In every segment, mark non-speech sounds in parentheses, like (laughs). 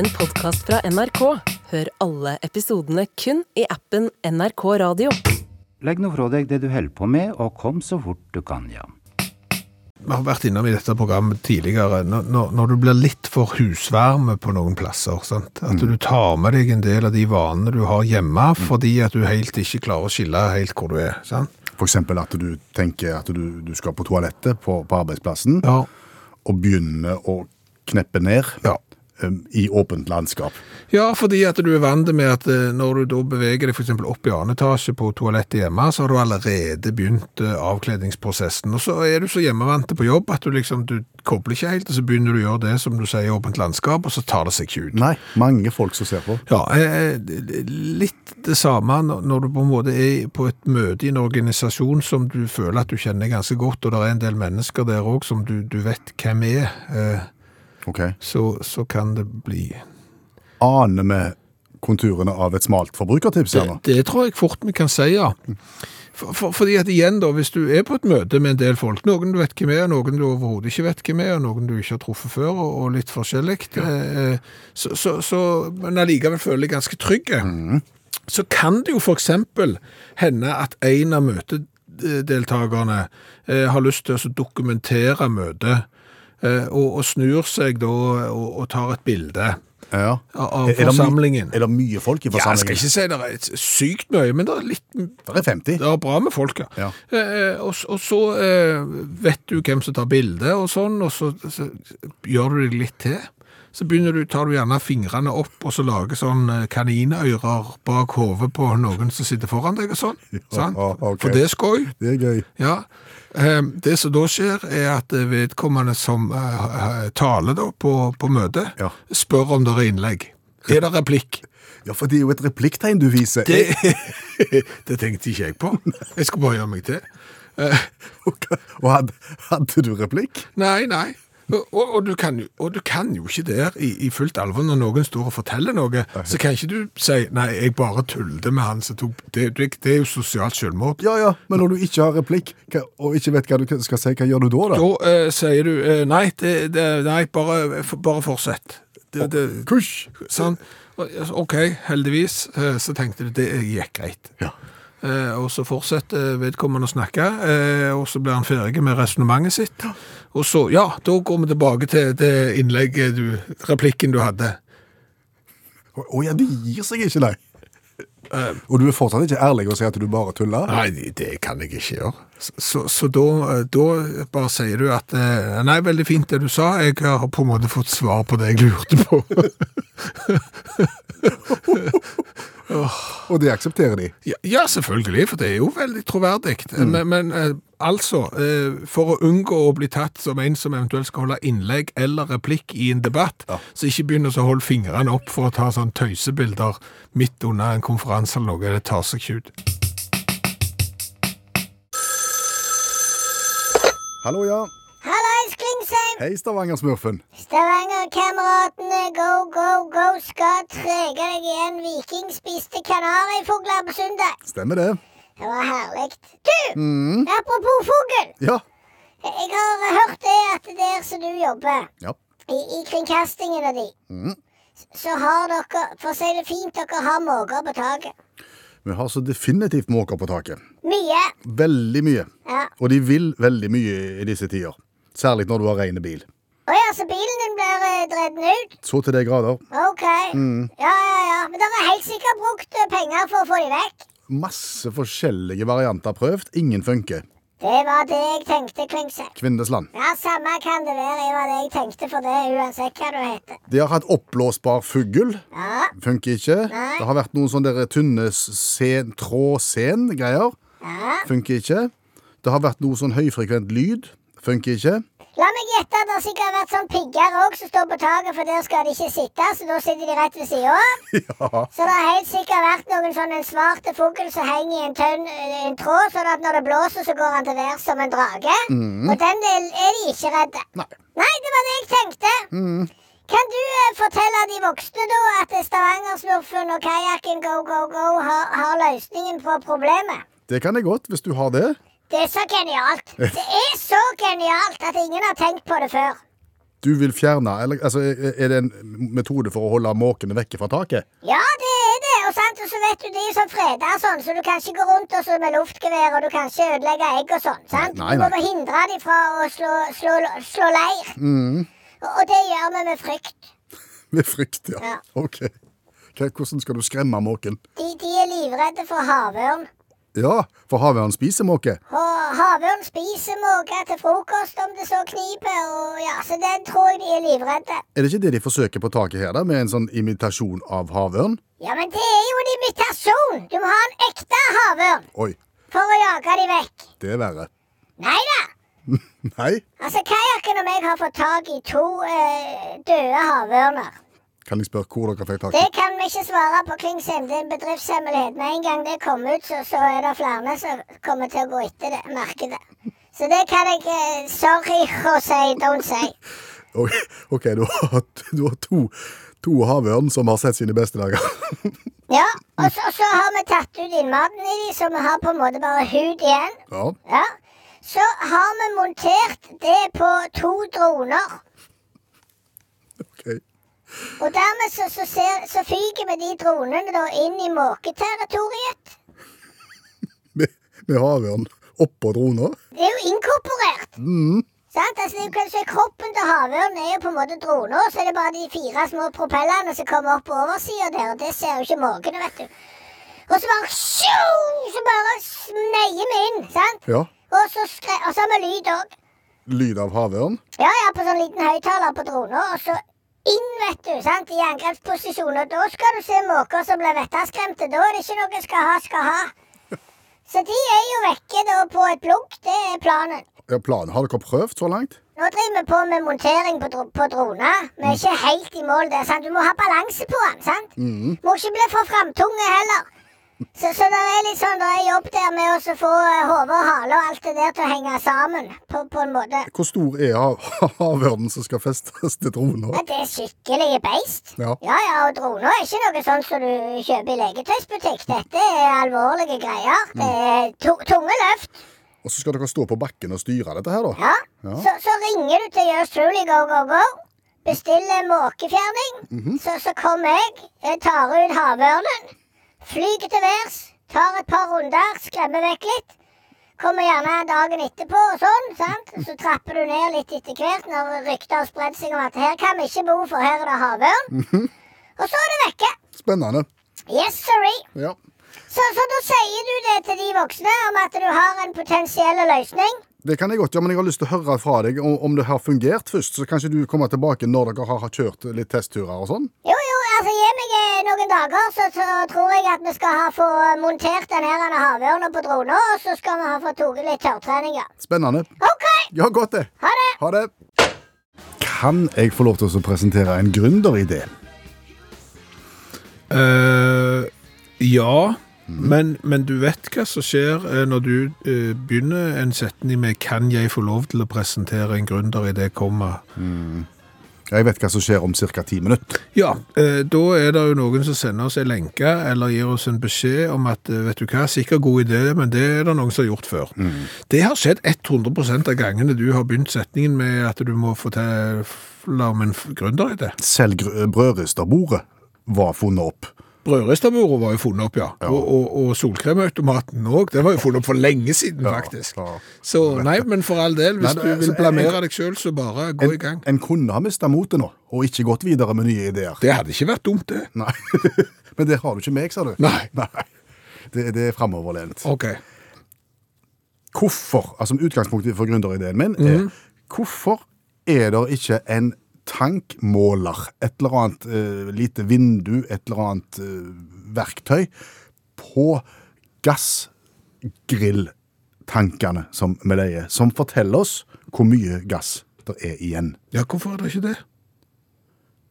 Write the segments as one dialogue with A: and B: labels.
A: en podkast fra NRK. Hør alle episodene kun i appen NRK Radio.
B: Legg nå fra deg det du holder på med, og kom så fort du kan, ja.
C: Vi har vært innom i dette programmet tidligere, når, når- når du blir litt for husvarme på noen plasser, sant? at du tar med deg en del av de vanene du har hjemme, fordi at du helt ikke klarer å skille helt hvor du er. Sant?
D: For eksempel at du tenker at du, du skal på toalettet på, på arbeidsplassen,
C: Ja.
D: og begynner å kneppe ned
C: Ja.
D: Em, i åpent landskap.
C: ja, fordi at du er vant med at eh, når du da beveger deg eksempel opp i annen etasje på toalettet hjemme, så har du allerede begynt eh, avkledningsprosessen, og så er du så hjemmevante på jobb at du liksom, du kobler ikke helt, og så begynner du å gjøre det som du sier i åpent landskap, og så tar det seg ikke ut.
D: Nei, mange folk som ser på.
C: Ja, eh, litt det samme når du på en måte er på et møte i en organisasjon som du føler at du kjenner ganske godt, og det er en del mennesker der òg som du, du vet hvem er, eh,
D: Ok.
C: så, så kan det bli.
D: Aner vi konturene av et smalt forbrukertips
C: det, det tror jeg fort vi kan si, ja. For, for, fordi at igjen da, hvis du er på et møte med en del folk, noen du vet hvem er, noen du overhodet ikke vet hvem er, og noen du ikke har truffet før, og, og litt forskjellig, eh, så, så, så, men allikevel føler deg ganske trygge, så kan det jo eksempel hende at en av møtedeltakerne eh, har lyst til å dokumentere møtet, og, og snur seg da og, og tar et bilde
D: Ja.
C: av,
D: Er det
C: forsamlingen.
D: Er det mye folk i
C: Ja, jeg skal ikke si det er sykt mye, men det er litt
D: Det er 50.
C: det er bra med folk, ja.
D: Ja.
C: Eh, og, og så eh, vet du hvem som tar bilde og sånn, og så, så gjør du det litt til. Så begynner du, tar du gjerne fingrene opp og så lager sånn kaninører bak hodet på noen som sitter foran deg og sånn. sant?
D: okay.
C: For det er skoj.
D: Det er gøy.
C: Ja. Eh, Det som da skjer, er at eh, vedkommende som eh, eh, taler da på, på møtet,
D: Ja.
C: spør om det er innlegg. Er det replikk?
D: Ja, for det er jo et replikktegn du viser.
C: Det, (laughs) det tenkte ikke jeg på. (laughs) Jeg skulle bare gjøre meg til. (laughs)
D: Og hadde, hadde du replikk?
C: Nei, nei. Og, og, du kan og du kan jo ikke der i, i fullt alvor når noen står og forteller noe, så kan ikke du si nei, jeg bare tullet med han som tok det, det, det er jo sosialt selvmord.
D: Ja, ja, men når du ikke har replikk, og ikke vet hva du skal si, hva gjør du da da?
C: Da eh, sier du eh, nei, det, nei bare, bare fortsett. Det, det,
D: Kusj!
C: sånn. OK, heldigvis, eh, så tenkte du det gikk greit.
D: Ja.
C: Eh, og så fortsetter vedkommende å snakke, eh, og så blir han ferdig med resonnementet sitt. Og så, ja, da går vi tilbake til det innlegget du, replikken du hadde.
D: Å ja, det gir seg ikke, nei. Og du er fortsatt ikke ærlig og sier at du bare tuller?
C: Nei, det- kan jeg ikke gjøre. Så, så, så da, eh, da bare sier du at eh, nei, veldig fint det du sa, jeg har på en måte fått svar på det jeg lurte på. (laughs)
D: Og det aksepterer de?
C: Ja, ja, selvfølgelig, for det er jo veldig troverdig. Men, men eh, altså, eh, for å unngå å bli tatt som en som eventuelt skal holde innlegg eller replikk i en debatt, så ikke begynner å holde fingrene opp for å ta sånn tøysebilder midt under en konferanse eller noe. Det tar seg ikke ut.
D: Hallo, ja. Hei, Stavanger-smurfen.
E: Stavanger-kameratene, go, go, go, skal trege deg igjen. Viking spiste kanarifugler på søndag.
D: Stemmer det?
E: Det var herlig. Du, apropos fugl.
D: Ja.
E: Jeg har hørt det at der som du jobber,
D: Ja.
E: i, i kringkastingen av de, så har dere, for å si det fint, dere har måker på taket.
D: Vi har så definitivt måker på taket.
E: Mye.
D: Veldig mye.
E: Ja.
D: Og de vil veldig mye i disse tider. Særlig når du har rene bil.
E: Å ja, så bilen din blir drevet ut?
D: Så til de grader.
E: OK. Ja, ja, ja. Men dere har helt sikkert brukt eh, penger for å få de vekk.
D: Masse forskjellige varianter prøvd. Ingen funker.
E: Det var det jeg tenkte, Klingse.
D: Kvindesland.
E: Ja, samme kan det være. Det var det jeg tenkte for det, uansett hva du heter.
D: De har hatt oppblåsbar fugl.
E: Ja,
D: Funker ikke.
E: Nei.
D: Det har vært noen sånne der tynne sen, trådsen-greier.
E: ja.
D: Funker ikke. Det har vært noe sånn høyfrekvent lyd. Funker ikke.
E: La meg gjette det sikkert vært sånn pigger òg som står på taket, for der skal de ikke sitte, så da sitter de rett ved sida. (laughs)
D: Ja.
E: Så det har helt sikkert vært noen sånn en svarte fugl som henger i en tønn en tråd, sånn at når det blåser, så går han til værs som en drage. Og den del er de ikke redde.
D: Nei.
E: Nei, det var det jeg tenkte. Kan du eh, fortelle de voksne da at Stavanger-smurfen og kajakken Go Go Go har, har løsningen på problemet?
D: Det kan jeg godt, hvis du har det.
E: Det er så genialt. Det er så genialt at ingen har tenkt på det før.
D: Du vil fjerne eller, altså, Er det en metode for å holde måkene vekke fra taket?
E: Ja, det er det. Og, sant? og så vet du, de er sånn freda sånn, så du kan ikke gå rundt og så med luftgevær, og du kan ikke ødelegge egg og sånn. sant?
D: Nei,
E: Du må hindre dem fra å slå, slå, slå leir. Og, og det gjør vi med frykt.
D: Med frykt, ja.
E: Ja.
D: Ok. Hvordan skal du skremme måken?
E: De, de er livredde for havørn.
D: Ja, for havørn spiser måke.
E: Havørn spiser måke til frokost om det så kniper, og ja, så den tror jeg de er livredde.
D: Er det ikke det de forsøker på taket her, da, med en sånn imitasjon av havørn?
E: Ja, men det er jo en imitasjon. Du må ha en ekte havørn
D: Oi,
E: for å jage de vekk.
D: det er verre.
E: Nei da. (laughs)
D: Nei,
E: Altså, Kajakken og meg har fått tak i to eh, døde havørner.
D: Kan jeg spørre hvor dere fikk tak
E: Det kan vi ikke svare på, Klingsheim. Det er en bedriftshemmelighet. Med en gang det kommer ut, så, så er det flere som kommer til å gå etter det markedet. Så det kan jeg eh, Sorry si, don't say. (laughs)
D: Ok, du har, du har to, to havørn som har sett sine beste dager. (laughs)
E: Ja, og så, så har vi tatt ut innmaten i de, så vi har på en måte bare hud igjen.
D: Ja,
E: Ja. Så har vi montert det på to droner. Og dermed så, så, ser, så fyker vi de dronene da inn i måketerritoriet. (laughs)
D: Med, med havørn oppå drona?
E: Det er jo inkorporert. Sant? Altså, kanskje Kroppen til havørnen er jo på en måte droner, så er det bare de fire små propellene som kommer opp på oversida der, og det ser jo ikke måkene, vet du. Og så bare sju, Så bare sneier vi inn, sant?
D: Ja.
E: Og så, skre, og så har vi lyd òg.
D: Lyd av havørn.
E: Ja, ja, på sånn liten høyttaler på drona. og så inn, vet du, sant, i angrepsposisjon. Og da skal du se måker som blir vettaskremte. Da er det ikke noe skal ha, skal ha. (laughs) Så de er jo vekke da på et plunk. Det er planen.
D: Ja, planen. Har dere prøvd så langt?
E: Nå driver vi på med montering på, dro på droner. Vi er ikke helt i mål der. sant? Du må ha balanse på den. sant? Må ikke bli for framtunge heller. Så, så det er litt sånn, det er jobb der med å få eh, hode og hale og alt det der til å henge sammen på, på en måte.
D: Hvor stor er havørnen (laughs) som skal festes til drona?
E: Ja, det er skikkelige beist.
D: Ja.
E: ja, ja, og drona er ikke noe sånn som du kjøper i leketøysbutikk. Dette er alvorlige greier. Det er to tunge løft.
D: Og så skal dere stå på bakken og styre dette her, da?
E: Ja.
D: Ja.
E: Så, så ringer du til Yours Truly Go Go Go. Bestiller måkefjerning.
D: Mhm.
E: så, så kommer jeg, jeg tar ut havørnen. Flyger til værs. Tar et par runder, skremmer vekk litt. Kommer gjerne dagen etterpå og sånn. sant? Så trapper du ned litt etter hvert når rykter har spredd seg om at her kan vi ikke bo, for her er det havørn.
D: Mhm.
E: Og så er det vekke.
D: Spennende.
E: Yes, sorry.
D: Ja.
E: Så, så da sier du det til de voksne om at du har en potensiell løsning?
D: Det kan jeg godt gjøre, men jeg har lyst til å høre fra deg om, om det har fungert først. Så kanskje du kommer tilbake når dere har kjørt litt testturer og sånn?
E: Jo, jo, altså gi meg eh, noen dager, så, så tror jeg at vi skal ha få montert denne her havørna på droner, og så skal vi ha fått tatt litt tørrtrening.
D: Spennende.
E: OK,
D: Ja, godt det.
E: ha det.
D: Ha det. Kan jeg få lov til å presentere en gründeridé?
C: Uh, ja, men, men du vet hva som skjer eh, når du uh, begynner en setning med 'Kan jeg få lov til å presentere en gründer i det komma'?
D: Jeg vet hva som skjer om ca. ti minutter.
C: Ja, eh, da er det jo noen som sender oss en lenke eller gir oss en beskjed om at eh, vet du hva, sikkert god idé, men det er det noen som har gjort før. Det har skjedd 100 av gangene du har begynt setningen med at du må fortelle om en gründeridé.
D: Selv brødristerbordet var funnet opp.
C: Brødristerbordet var jo funnet opp, ja. Og, og, og solkremautomaten òg. Den var jo funnet opp for lenge siden, faktisk.
D: ja.
C: Så nei, men for all del, hvis
D: Nei, det-
C: du vil
D: så-
C: blamere deg sjøl, så bare gå i gang.
D: en kunne ha mista motet nå, og ikke gått videre med nye ideer.
C: Det hadde ikke vært dumt, det.
D: Nei. (laughs) Men det har du ikke meg, sa du?
C: Nei.
D: Det, det er framoverlent.
C: OK.
D: Hvorfor, altså utgangspunktet for gründerideen min er Hvorfor er det ikke en tankmåler, et eller annet eh, lite vindu, et eller annet eh, verktøy, på gassgrilltankene som vi leier, som forteller oss hvor mye gass det er igjen?
C: Ja, hvorfor er det ikke det?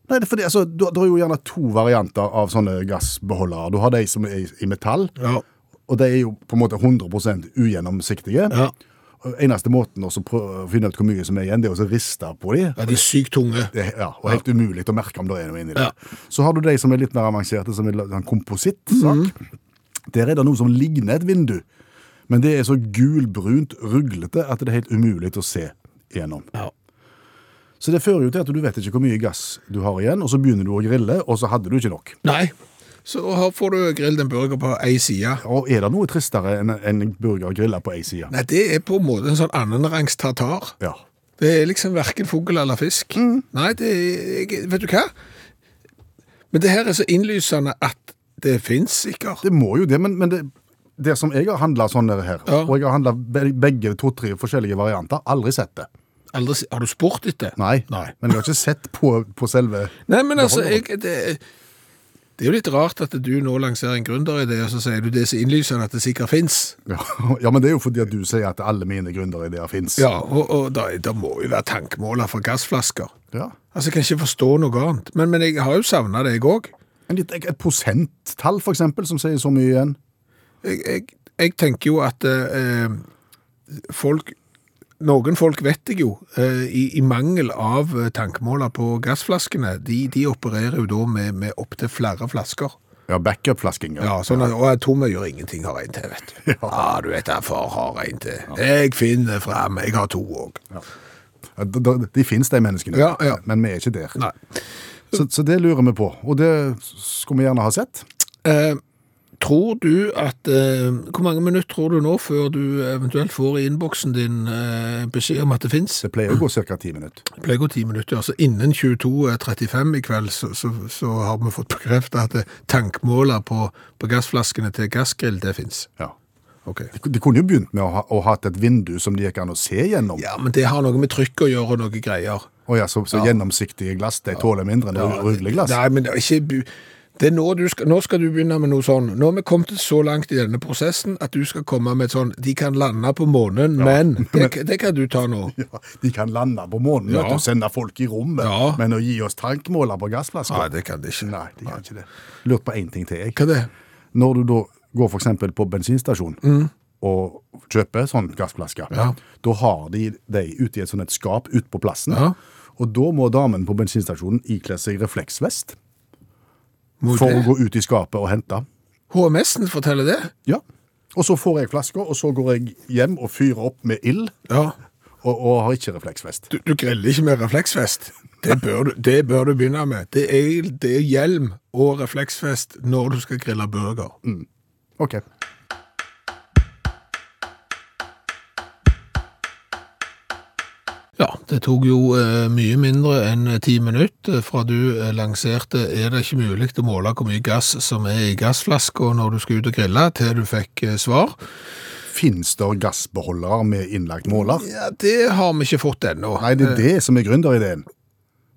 D: Nei, det er fordi, altså, du, du har jo gjerne to varianter av sånne gassbeholdere. Du har de som er i, i metall,
C: Ja.
D: og de er jo på en måte 100 ugjennomsiktige.
C: Ja.
D: Eneste måten å finne ut hvor mye som er igjen, det er å riste på dem.
C: ja de er sykt tunge.
D: Det ja, og helt umulig å merke om det er noe inni det.
C: dem.
D: Så har du de som er litt mer avanserte, som er en komposittsak.
C: Mhm.
D: Der er det noe som ligner et vindu, men det er så gulbrunt ruglete at det er helt umulig å se gjennom.
C: Ja.
D: Så det fører jo til at du vet ikke hvor mye gass du har igjen, og så begynner du å grille, og så hadde du ikke nok.
C: Nei. Så her får du grillet en burger på ei side.
D: Og er det noe tristere enn en burger grilla på ei side?
C: Nei, det er på en måte en sånn annenrangs tartar.
D: Ja.
C: Det er liksom verken fugl eller fisk. Nei, det er Vet du hva? Men det her er så innlysende at det fins sikkert.
D: Det må jo det, men, men det, det som jeg har handla sånn her,
C: Ja.
D: og jeg har handla begge to-tre forskjellige varianter, aldri sett det.
C: Aldri, har du spurt etter?
D: Nei.
C: Nei.
D: Men jeg har ikke sett på, på selve
C: Nei, men altså, jeg, det, det er jo litt rart at du nå lanserer en gründeridé, og så sier du det er så innlysende at det sikkert fins.
D: ja, (laughs) ja, men det er jo fordi at du sier at alle mine gründerideer fins.
C: Ja, og, og da, da må jo være tankmåler for gassflasker.
D: Ja.
C: Altså, Jeg kan ikke forstå noe annet. Men, men jeg har jo savna det, jeg òg.
D: Et, et prosenttall, for eksempel, som sier så mye igjen.
C: Jeg, jeg, jeg tenker jo at eh, folk Noen folk vet jeg jo, eh, i, i mangel av tankmåler på gassflaskene, de, de opererer jo da med, med opptil flere flasker.
D: Ja, backup-flasking.
C: Ja, sånn at, Og tomme gjør ingenting, har en til, vet du. (laughs) Ja, du vet derfor har en til. Jeg finner frem, jeg har to òg.
D: Ja, De, de, de fins, de menneskene.
C: Ja, ja.
D: Men vi er ikke der.
C: Nei.
D: Så, så det lurer vi på. Og det skulle vi gjerne ha sett.
C: Eh, tror du at eh, Hvor mange minutter tror du nå før du eventuelt får i innboksen din eh, beskjed om at det fins?
D: Det pleier å gå ca. ti minutter.
C: Det pleier å gå ti minutter. ja. Så Innen 22.35 i kveld så, så, så har vi fått bekreftet at det tankmåler på, på gassflaskene til gassgrill, det fins.
D: Ja.
C: Ok.
D: De, de kunne jo begynt med å ha å hatt et vindu som det gikk an å se gjennom.
C: Ja, men det har noe med trykk å gjøre og noe greier.
D: Å ja, så, så gjennomsiktige glass de tåler mindre enn rulleglass.
C: Nei, men det er ikke... Det er nå, du skal, nå skal du begynne med noe sånn. Nå har vi kommet så langt i denne prosessen at du skal komme med et sånn De kan lande på månen, men (laughs) det, det kan du ta nå.
D: Ja, de kan lande på månen
C: Ja.
D: vet du, sende folk i rommet,
C: Ja.
D: men å gi oss tankmåler på gassflasker
C: Nei, det kan de ikke.
D: Nei, de kan ikke det. Lurt på én ting til, jeg.
C: Hva er det?
D: Når du da går eksempel på bensinstasjon og kjøper sånn gassflaske,
C: Mm. Ja.
D: da har de de ute i et sånt et skap ute på plassen.
C: Ja.
D: Og da må damen på bensinstasjonen ikle seg refleksvest
C: Må
D: for å gå ut i skapet og hente.
C: HMS-en forteller det?
D: Ja. Og så får jeg flaska, og så går jeg hjem og fyrer opp med ild,
C: Ja.
D: og, og har ikke refleksvest.
C: Du, du griller ikke med refleksvest. Det bør, du, det bør du begynne med. Det er, det er hjelm og refleksvest når du skal grille burger.
D: OK.
C: Ja, det tok jo eh, mye mindre enn eh, ti minutter fra du eh, lanserte er det ikke mulig å måle hvor mye gass som er i gassflaska når du skal ut og grille, til du fikk eh, svar.
D: Fins det gassbeholdere med innlagt måler?
C: Ja, Det har vi ikke fått ennå.
D: Nei, det er det som er gründerideen.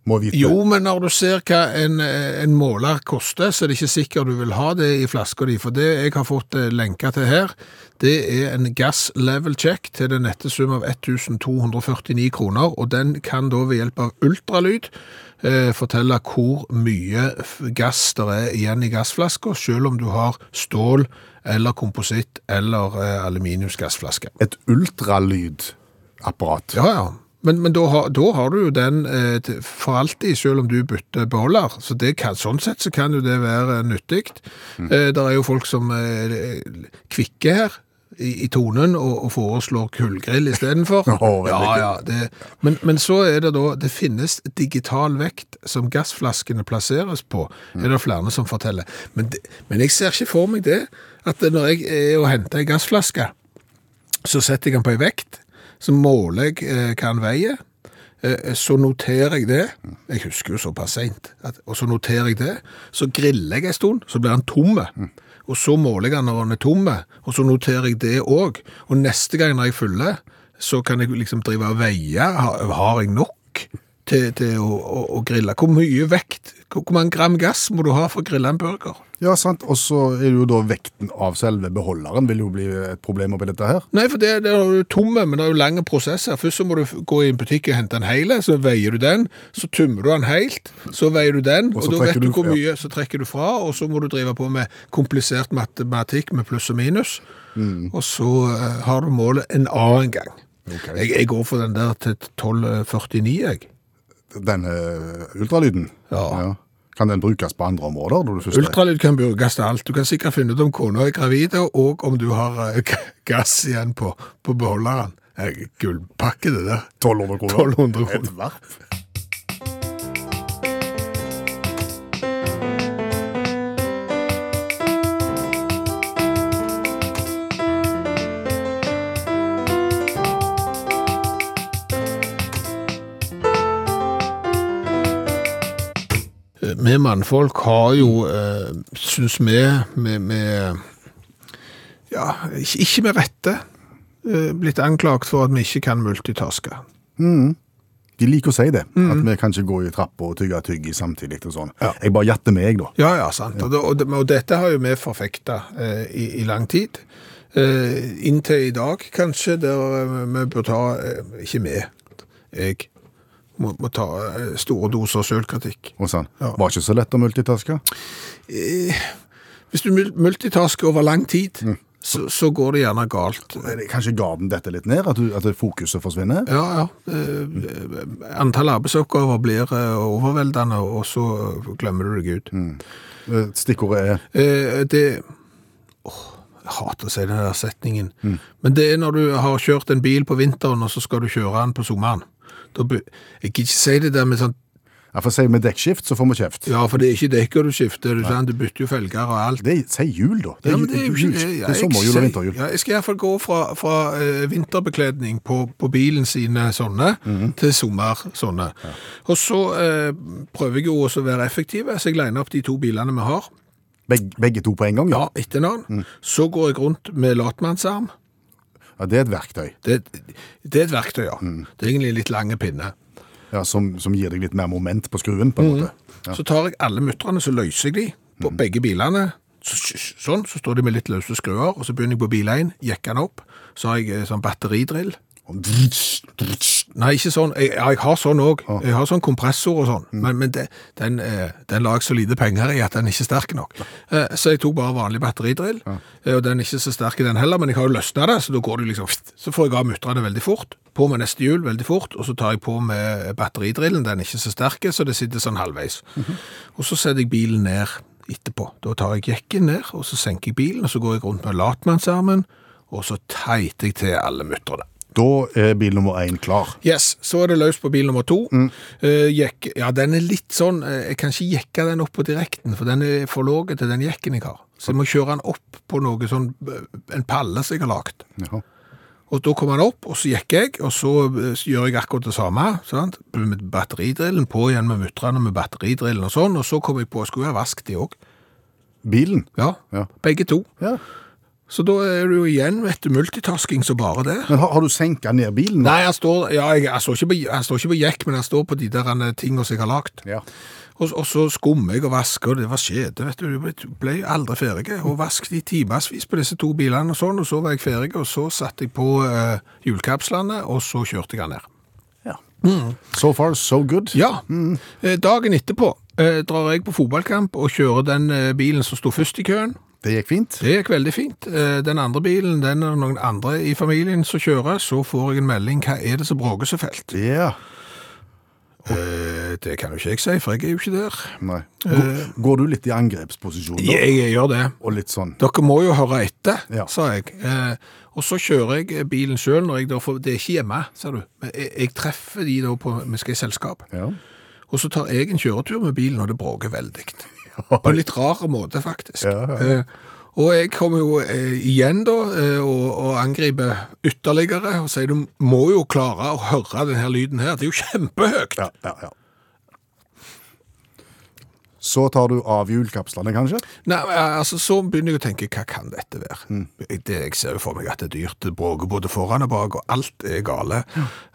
D: Må vite.
C: Jo, men når du ser hva en, eh, en måler koster, så er det ikke sikkert du vil ha det i flaska di. For det jeg har fått eh, lenka til her, det er en gas level check til den nette sum av 1249 kroner. Og den kan da ved hjelp av ultralyd eh, fortelle hvor mye gass det er igjen i gassflaska, selv om du har stål eller kompositt eller eh, aluminiumsgassflaske.
D: Et ultralydapparat.
C: Ja, ja. Men, men da, har, da har du jo den eh, for alltid, selv om du bytter beholder. Så det kan, sånn sett så kan jo det være nyttig. Eh, det er jo folk som er kvikke her i, i tonen og, og foreslår kullgrill istedenfor. (laughs)
D: Veldig
C: ja, ja, det, men, men så er det da Det finnes digital vekt som gassflaskene plasseres på, er det flere som forteller. Men, det, men jeg ser ikke for meg det, at når jeg er og henter ei gassflaske, så setter jeg den på ei vekt, så måler jeg eh, hva han veier, eh, så noterer jeg det, jeg husker jo såpass sent, og så noterer jeg det, så griller jeg en stund, så blir han tomme, og så måler jeg han når han er tomme, og så noterer jeg det også, og neste gang når jeg fyller, så kan jeg liksom drive og veie, har, har jeg nok til, til å, å, å grille? Hvor mye vekt, hvor mange gram gass må du ha for å grille en burger?
D: Ja, sant. Og så er det jo da vekten av selve beholderen vil jo bli et problem oppi dette her.
C: Nei, for det, det er jo tomme, men det er jo lange prosesser. Først så må du gå i en butikk og hente en hele, så veier du den, så tømmer du den helt, så veier du den,
D: Og
C: og, da vet du
D: hvor
C: hvor
D: ja.
C: mye, så trekker du fra, og så må du drive på med komplisert matematikk med pluss og minus,
D: Mm.
C: og så eh, har du målet en annen gang.
D: Okay.
C: Jeg, jeg går for den der til 1249, jeg.
D: Denne ultralyden.
C: Ja. Ja.
D: Kan den brukes på andre områder? Er-
C: Ultralyd kan brukes til alt. Du kan sikkert finne ut om kona er gravid, og om du har eh, gass igjen på, på beholderen. Eh, Gullpakke det der.
D: 1200 kroner.
C: 1200 kroner.
D: Et varp.
C: Vi mannfolk har jo, eh, syns vi, med, med Ja, ikke, med rette eh, blitt anklagt for at vi ikke kan multitaske.
D: De liker å si det,
C: Mm.
D: at vi kan ikke gå i trappa og tygge tyggi samtidig og sånn. Jeg bare gjetter meg, da.
C: Ja, ja, sant. Og, det, og, det, og dette har jo vi forfekta eh, i, i lang tid. Eh, inntil i dag, kanskje, der eh, vi bør ta eh, Ikke vi, jeg. Må, må ta eh, store doser sjølkritikk.
D: Sånn.
C: Ja.
D: Var ikke så lett å multitaske.
C: Hvis du multitasker over lang tid,
D: Mm.
C: så, så går det gjerne galt.
D: Kanskje ga garden dette litt ned? At, du, at fokuset forsvinner?
C: Ja, ja. Eh, antall arbeidsoppgaver blir eh, overveldende, og så glemmer du deg ut.
D: Mm. Stikkordet er
C: Eh, det Åh, Jeg hater å si den der setningen. Men det er når du har kjørt en bil på vinteren, og så skal du kjøre den på sommeren. Da jeg kan ikke si det der med sånn
D: Ja, for sier vi dekkskift, så får vi kjeft.
C: Ja, for det er ikke dekker du skifter, du, du bytter jo felger og alt.
D: Det Si jul, da. Det
C: Ja,
D: er,
C: men det er
D: jul-
C: det.
D: det
C: Ja,
D: er sommerjul og vinterjul.
C: Ja, jeg skal iallfall gå fra, fra uh, vinterbekledning på, på bilen sine sånne,
D: Mhm.
C: til sommer sånne. Og så uh, prøver jeg jo også å være effektiv, så jeg liner opp de to bilene vi har.
D: Begge, begge to på en gang, ja.
C: Ja, etter
D: hverandre. Mm.
C: Så går jeg rundt med latmannsarm.
D: Ja. Det er et verktøy
C: Det, det er et verktøy, ja.
D: Mm.
C: Det er egentlig en litt lange pinne.
D: ja, som, som gir deg litt mer moment på skruen, på en måte. Ja.
C: Så tar jeg alle mutterne, så løser jeg de på begge bilene. Så, sånn, så står de med litt løse skruer, og så begynner jeg på bil 1, jekker den opp. Så har jeg eh, sånn batteridrill.
D: Og drits, dritsj.
C: Nei, ikke sånn. Jeg, jeg har sånn òg. Jeg har sånn kompressor og sånn. Men, men det, den, eh, den la jeg så lite penger i at den ikke er sterk nok. Eh, Så jeg tok bare vanlig batteridrill. Eh, Og den er ikke så sterk i den heller, men jeg har jo løsna det, så da går det liksom Så får jeg av mutterne veldig fort. På med neste hjul veldig fort, og så tar jeg på med batteridrillen. Den er ikke så sterk, så det sitter sånn halvveis. Og så setter jeg bilen ned etterpå. Da tar jeg jekken ned, og så senker jeg bilen, og så går jeg rundt med latmannsarmen, og så teiter jeg til alle mutterne.
D: Da er bil nummer én klar.
C: Yes, så er det løs på bil nummer to. Eh, jekk, ja, den er litt sånn, eh, jeg kan ikke jekke den opp på direkten, for den er for lav til den jekken jeg har. Så jeg må kjøre den opp på noe sånn, eh, en palle som jeg har.
D: Jaha.
C: Og da kommer den opp, og så jekker jeg, og så gjør jeg akkurat det samme, sant? Med batteridrillen på igjen med mutterne med batteridrillen og sånn, og så kommer jeg på, jeg skulle ha vasket de også.
D: Bilen?
C: Ja,
D: Ja.
C: begge to.
D: ja.
C: Så da er det jo igjen, vet du, multitasking så bare det.
D: Men har, har du senka ned bilen?
C: Nei, jeg står, ja, jeg, jeg, står, ikke på, jeg står ikke på jekk, men jeg står på de der tingene som jeg har lagt.
D: Ja.
C: Og, og så skummer jeg og vasker, og det var skjede, vet du. Du ble- aldri ferdig. Og vasket i timevis på disse to bilene og sånn, og så var jeg ferdig, og så satte jeg på eh, hjulkapslene, og så kjørte jeg den ned.
D: ja. So far, so good.
C: Ja, Mm. dagen etterpå eh, drar jeg på fotballkamp og kjører den eh, bilen som sto først i køen.
D: Det gikk fint.
C: Det gikk veldig fint. Eh, Den andre bilen, den er noen andre i familien som kjører, så får jeg en melding, hva er det som bråker så fælt?
D: Ja.
C: Eh, Det kan jo ikke jeg si, for jeg er jo ikke der.
D: Nei. Går, går du litt i angrepsposisjon da?
C: Jeg, jeg gjør det.
D: Og litt sånn
C: Dere må jo høre etter,
D: Ja.
C: sa jeg. Eh, og så kjører jeg bilen sjøl får Det er ikke hjemme, ser du. Men jeg, jeg treffer de da på Vi skal i selskap.
D: Ja.
C: Og så tar jeg en kjøretur med bilen, og det bråker veldig. På en litt rar måte, faktisk.
D: Ja, ja.
C: Eh, og jeg kommer jo eh, igjen da eh, og, og angriper ytterligere og sier du må jo klare å høre denne lyden her. Det er jo kjempehøyt.
D: Ja, ja, ja. Så tar du av hjulkapslene, kanskje?
C: Nei, altså Så begynner jeg å tenke, hva kan dette være? Det, jeg ser jo for meg at det er dyrt, det bråker både foran og bak, og alt er gale.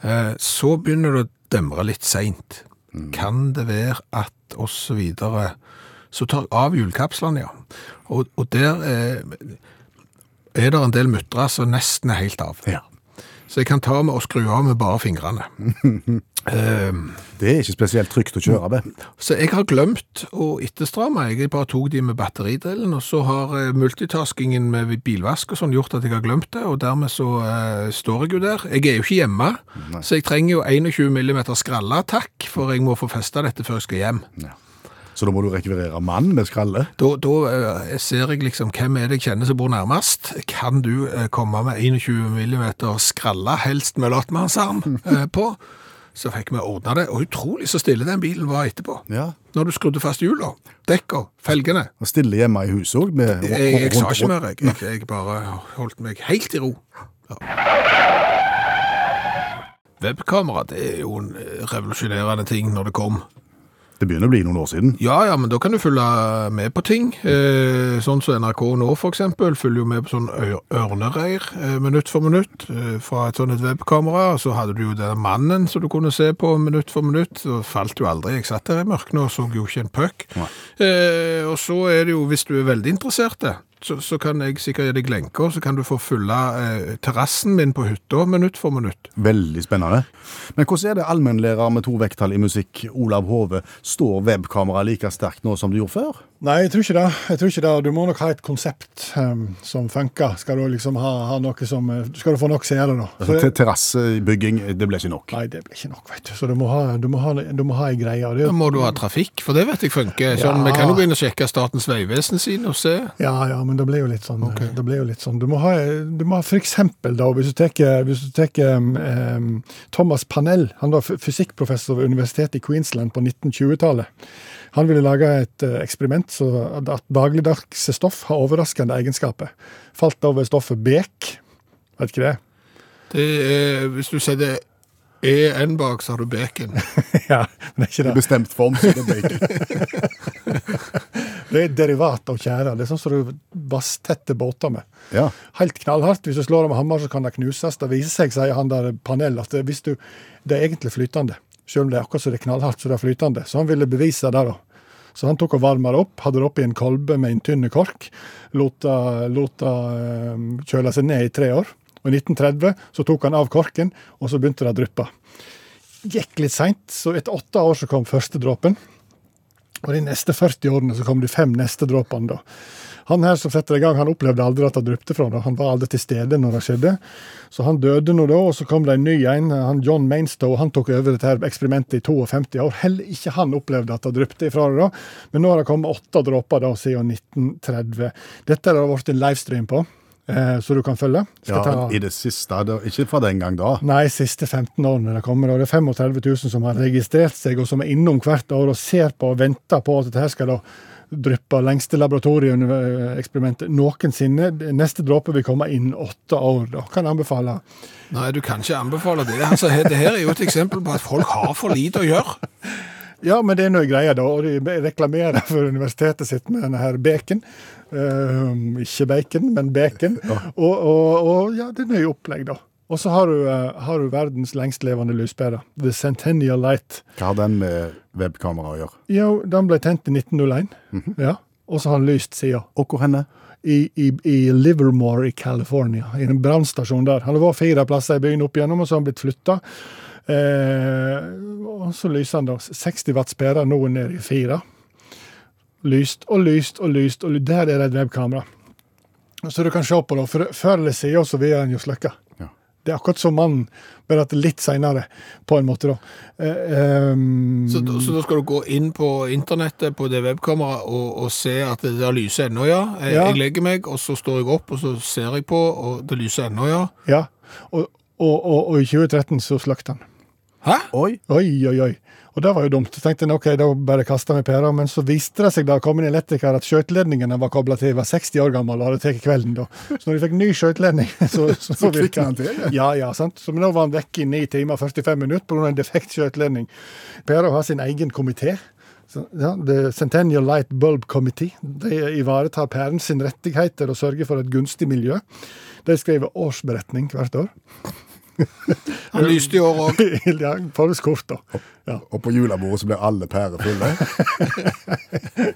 C: Eh, så begynner det å demre litt seint. Kan det være at og så videre Så tar jeg av hjulkapslene, ja. Og, og der eh, er det en del muttere som nesten er helt av.
D: Ja.
C: Så jeg kan ta med og skru av med bare fingrene. um, (laughs)
D: Det er ikke spesielt trygt å kjøre med.
C: så jeg har glemt å etterstramme. Jeg bare tok de med batteridrillen, og så har eh, multitaskingen med bilvask og sånn gjort at jeg har glemt det, og dermed så uh, står jeg jo der. Jeg er jo ikke hjemme, så jeg trenger jo 21 mm skralleattakk, for jeg må få festa dette før jeg skal hjem.
D: Så da må du rekvirere mann med skralle.
C: Da, da eh, ser jeg liksom hvem er det jeg kjenner som bor nærmest. Kan du eh, komme med 21 mm skralle, helst med latmannsarm, (laughs) eh, på? Så fikk vi ordna det, og utrolig så stille den bilen var etterpå.
D: Ja.
C: Når du skrudde fast hjula, dekka, felgene.
D: Og stille hjemme i huset òg.
C: Jeg, jeg sa ikke mer, jeg. jeg. Jeg bare holdt meg helt i ro. Ja. Webkamera det er jo en revolusjonerende ting når det kom.
D: Det begynner å bli noen år siden.
C: Ja, ja, men da kan du følge med på ting. Eh, sånn som NRK nå, eksempel, følger jo med på sånn ørnereir eh, minutt for minutt eh, fra et sånt et webkamera. Så hadde du jo den mannen som du kunne se på minutt for minutt. Så falt jo aldri. Jeg satt der i mørket og så jo ikke en puck. Eh, og så er det jo, hvis du er veldig interessert, det, så, så kan jeg sikkert gi deg lenker, så kan du få fylle eh, terrassen min på hytta minutt for minutt.
D: Veldig spennende. Men hvordan er det allmennlærer med to vekttall i musikk, Olav Hove, står webkamera like sterkt nå som det gjorde før?
F: Nei, jeg tror ikke det. Jeg tror ikke det. Du må nok ha et konsept um, som funker. Skal du liksom ha, ha noe som eh, Skal du få nok seere, da.
D: Altså, til terrassebygging, det ble ikke nok.
F: Nei, det blir ikke nok, vet du. Så du må ha, du må ha, du må ha ei greie. Det,
C: Da må du ha trafikk, for det vet jeg funker. Sånn,
F: Ja.
C: Vi kan jo gå inn og sjekke Statens vegvesen sine og se.
F: ja, ja, men det blir jo litt sånn. Det blir jo litt sånn. Du må ha, du må ha for eksempel, da, hvis du tar um, um, Thomas Panell, han var fysikkprofessor ved universitetet i Queensland på 1920-tallet. Han ville lage et eh, eksperiment så at dagligdagse stoff har overraskende egenskaper. Falt over stoffet bek. Vet ikke det?
C: Det er, hvis du setter EN bak, så har du bacon. (laughs)
F: ja, men det er ikke
D: I bestemt form, så (laughs) det er bacon.
F: Det er derivat av tjære. Det er sånn som du vasstetter båter med.
D: Ja.
F: Helt knallhardt. Hvis du slår det med hammer, så kan det knuses. Det viser seg, sier han der panel, at det, hvis du, det er egentlig flytende. Selv om det er akkurat så det er knallhardt, så det er flytende. Så han ville bevise det, da. Så han tok og varma det opp, hadde det oppi en kolbe med en tynn kork. Lot lot det, eh, kjøle seg ned i tre år. Og i 1930 så tok han av korken, og så begynte det å dryppe. Gikk litt seint, så etter åtte år så kom første dråpen. Og de neste 40 årene så kom de fem neste dråpene. da. Han her som setter i gang, han opplevde aldri at det dryppte fra det. Han var aldri til stede når det skjedde. Så han døde nå da, og så kom det en ny en. Han John Mainstow han tok over dette her eksperimentet i 52 år. Heller ikke han opplevde at det dryppet ifra det da. Men nå har det kommet åtte dråper da siden 1930. Dette har det vært en livestream på, eh, så du kan følge. Skal
D: Ja,
F: ta-
D: I det siste, det, ikke fra den gang da.
F: Nei, siste 15 årene det kommer. Og det er 35 000 som har registrert seg, og som er innom hvert år og ser på og venter på at dette skal da dryppe lengste laboratorieeksperimentet noensinne. Neste dråpe vil komme innen åtte år. da. Kan jeg anbefale.
C: Nei, du kan ikke anbefale det. Altså, det her er jo et eksempel på at folk har for lite å gjøre.
F: Ja, men det er noe greia, da. Og de reklamerer for universitetet sitt med denne her bacon. Uh, ikke bacon, men bacon. Og, og, og ja, det er nøye opplegg, da. Og så har du, eh, har du verdens lengstlevende lyspære. The Centennial Light.
D: Hva har den med webkamera å gjøre?
F: Jo, den ble tent i 1901. ja. Og så har den lyst siden.
D: Og hvor henne?
F: I, i, I Livermore i California, i en brannstasjon der. Han har vært fire plasser i byen opp igjennom, og så har han blitt flytta. Eh, og så lyser han da 60 watts pære, nå nede i fire. Lyst og lyst og lyst, og der er det et webkamera. Så du kan se på det. Før eller siden så vil han jo sløkke. Det er akkurat som mannen, bare at litt seinere, på en måte, da. Eh, um,
C: Så, så da skal du gå inn på internettet på det webkameraet og, og se at det der lyser ennå, ja. Jeg,
F: Ja.
C: jeg legger meg, og så står jeg opp, og så ser jeg på, og det lyser ennå, ja.
F: Ja. Og, og, og, og i 2013 så slakter han.
C: Hæ?
D: Oi!
F: Oi, oi, oi. Og det var jo dumt. Så tenkte jeg ok, da bare kasta vi pæra. Men så viste det seg da kom en elektriker at skøyteledningen han var kobla til, var 60 år gammel og hadde tatt kvelden da. Så når de fikk ny skøyteledning, (laughs) så, så,
D: Så
F: virka
D: den. til, ja.
F: Ja, sant. Så nå var han vekke i 9 timer og 45 minutter pga. en defekt skøyteledning. Pæra har sin egen komité. Ja, The Centennial Light Bulb Committee. De ivaretar pæren sin rettigheter og sørger for et gunstig miljø. De skriver årsberetning hvert år. (laughs)
C: Han lyste i år òg. (laughs)
F: ja, Forhåndskort, da. Ja.
D: Og på julebordet så blir alle pærer fulle. (laughs)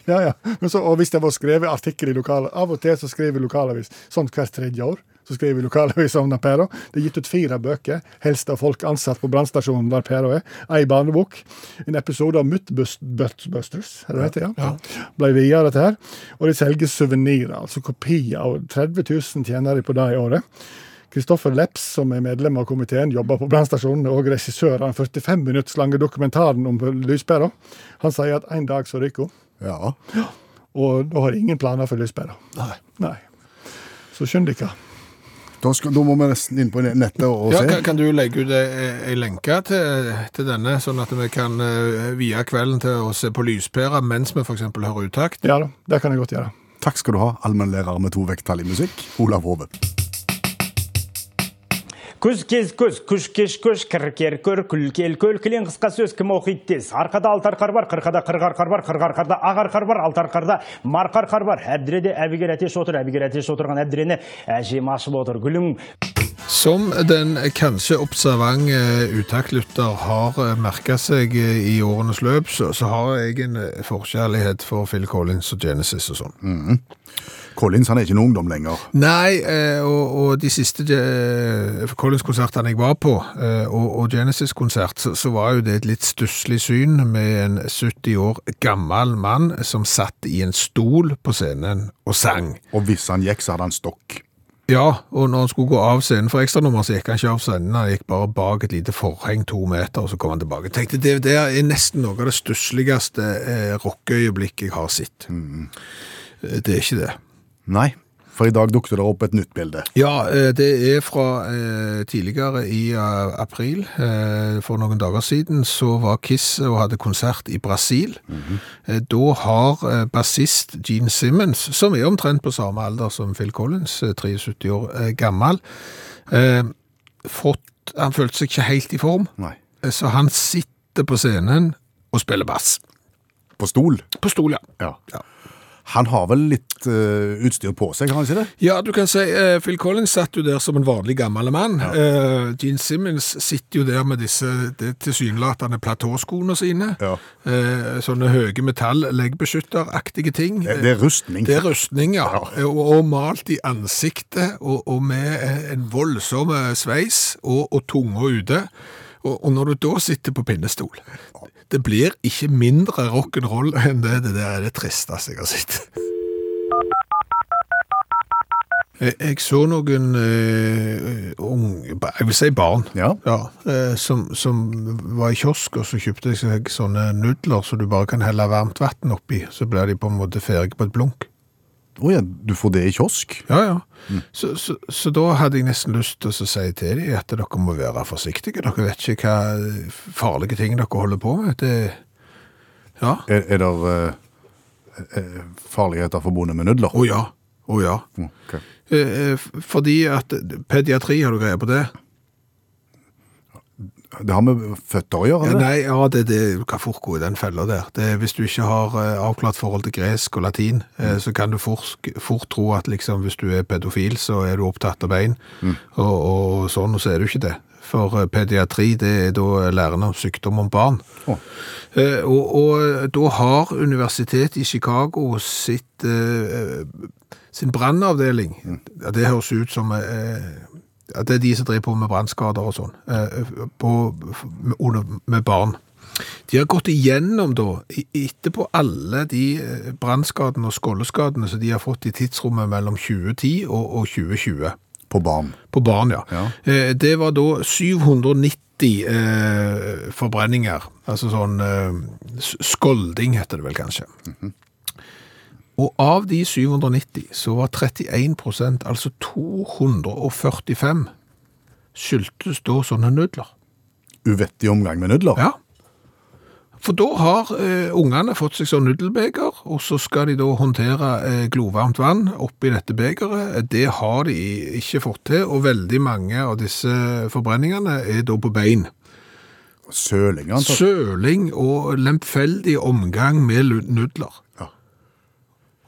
F: Ja, ja. Men så, og hvis det var skrevet artikkel i lokal Av og til så skriver lokalavis sånn hvert tredje år. Så skriver lokalavis om den pæra. Det er gitt ut fire bøker, helst av folk ansatt på brannstasjonen der pæra er. Ei barnebok. En episode av Muttbusters, er det det heter? Ja. Ble via dette her. Og de selger suvenirer, altså kopier. Og 30 000 tjener de på det i året. Kristoffer Leps, som er medlem av komiteen, jobber på brannstasjonen, og regissør av den 45 minutts lange dokumentaren om lyspæra. Han sier at en dag så ryker hun.
D: Ja.
F: Og da har ingen planer for lyspæra.
C: Nei.
F: Nei. Så skynd dere.
D: Da, skal, da må vi nesten inn på nettet og
C: Ja,
D: se.
C: kan, kan du legge ut ei lenke til, til denne, sånn at vi kan uh, vie kvelden til å se på lyspæra mens vi f.eks. hører utakt?
F: Ja da, det kan jeg godt gjøre.
D: Takk skal du ha, allmennlærer med to vekttall i musikk, Olav Hove.
G: Күз кез күз күш кеш күш кір кер көр күл кел көл. Кілең қысқа сөз кім оқиды тез? Арқада алты арқар бар қырқада қырық арқар бар қырық арқарда ақ арқар бар алты арқарда марқа арқар бар. Әбдіреде әбігер әтеш отыр әбігер әтеш отырған әбдірені әжем ашып отыр. Гүлің.
C: Som den kanskje observante utaktlytter har merka seg eh, i årenes løp, så, så har jeg en eh, forkjærlighet for Phil Collins og Genesis og sånn.
D: Collins han er ikke noen ungdom lenger.
C: Nei, eh, og, og de siste eh, Collins-konsertene jeg var på, eh, og, og Genesis-konsert, så, så var jo det et litt stusslig syn med en 70 år gammel mann som satt i en stol på scenen og sang.
D: Og hvis han gikk, så hadde han stokk.
C: Ja, og når han skulle gå av scenen for ekstranummer, så gikk han ikke av scenen, han gikk bare bak et lite forheng to meter, og så kom han tilbake. Jeg tenkte, det, det er nesten noe av det stussligste eh, rockeøyeblikket jeg har sett. Mm. Det er ikke det.
D: Nei, for i dag dukte det opp et nytt bilde.
C: Ja, eh, det er fra eh, tidligere i eh, april. Eh, For noen dager siden så var Kiss og hadde konsert i Brasil. Eh, Da har bassist Gene Simmons, som er omtrent på samme alder som Phil Collins, eh, 73 år gammel, fått, han følte seg ikke helt i form,
D: Nei.
C: så han sitter på scenen og spiller bass.
D: På stol.
C: På stol, ja.
D: Ja.
C: Ja.
D: Han har vel litt uh, utstyr på seg, har han ikke det?
C: Ja, du kan si uh, Phil Collins satt jo der som en vanlig gammel mann. Eh, Gene Simmons sitter jo der med disse tilsynelatende platåskoene sine.
D: Ja.
C: Sånne høye metall-leggbeskytteraktige ting.
D: Det, det er rustning.
C: Det er rustning, ja. Og, og malt i ansiktet, og, og med en voldsom sveis, og, og tunga ute. Og når du da sitter på pinnestol Det blir ikke mindre rock'n'roll enn det. Det der er det tristeste jeg har sett. Jeg, jeg så noen uh, unge, jeg vil si barn,
D: Ja.
C: eh, som, som var i kiosk, og så kjøpte jeg sånne nudler så du bare kan helle varmt vann oppi, så blir de på en måte ferdige på et blunk.
D: Å ja, du får det i kiosk?
C: Ja, ja. Så, så, så da hadde jeg nesten lyst til å si til dem at dere må være forsiktige. Dere vet ikke hva farlige ting dere holder på med. Det, ja.
D: Er, er det eh, eh, farligheter forbundet med nudler?
C: Å ja. Å ja.
D: Okay.
C: Eh, eh, Fordi at pediatri, har du greie på det?
D: Det har med føtter å gjøre?
C: Ja, nei, ja, det, det er kan fort i den fella der. Det, hvis du ikke har eh, avklart forhold til gresk og latin, eh, så kan du fort, fort tro at liksom, hvis du er pedofil, så er du opptatt av bein, og, og sånn, og så er du ikke det. For eh, pediatri, det er da læren om sykdom om barn.
D: Oh.
C: Eh, og, og da har universitetet i Chicago sitt, eh, sin brannavdeling, ja, det høres ut som eh, ja, det er de som driver på med brannskader og sånn, eh, med, med barn. De har gått igjennom da, etterpå alle de eh, brannskadene og skoldeskadene som de har fått i tidsrommet mellom 2010 og, og 2020.
D: På barn.
C: På barn, ja.
D: Ja.
C: Eh, Det var da 790 eh, forbrenninger, altså sånn skolding heter det vel kanskje. Og av de 790 så var 31% altså 245, skyldtes da sånne nudler.
D: Uvettig omgang med nudler?
C: Ja. For da har eh, ungene fått seg sånn nudelbeger, og så skal de da håndtere eh, glovarmt vann oppi dette begeret. Det har de ikke fått til, og veldig mange av disse forbrenningene er da på bein.
D: Søling, antar
C: Søling og lemfeldig omgang med nudler.
D: Ja.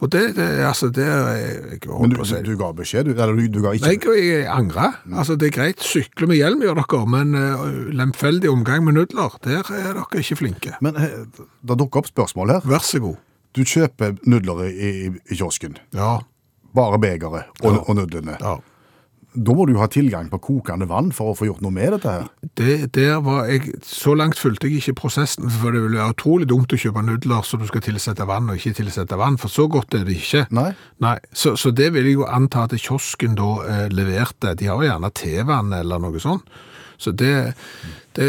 C: Og det, det, altså, det jeg
D: Men du,
C: på å si.
D: du, ga beskjed? Du, eller du, du ga ikke
C: Nei, jeg, jeg angrer. Altså, det er greit, sykle med hjelm gjør dere, men uh, lemfeldig omgang med nudler, der er dere ikke flinke.
D: Men eh, det dukker opp spørsmål her.
C: Vær så god.
D: Du kjøper nudler i, i, i kiosken.
C: Ja,
D: Bare begeret og,
C: Ja.
D: og nudlene.
C: ja.
D: Da må du ha tilgang på kokende vann for å få gjort noe med dette her.
C: Det, der var jeg, så langt fulgte jeg ikke prosessen, for det ville være utrolig dumt å kjøpe nudler så du skal tilsette vann og ikke tilsette vann, for så godt er det ikke.
D: Nei?
C: Nei, så, så det vil jeg jo anta at kiosken da eh, leverte. De har jo gjerne tevann eller noe sånt. Så det, det,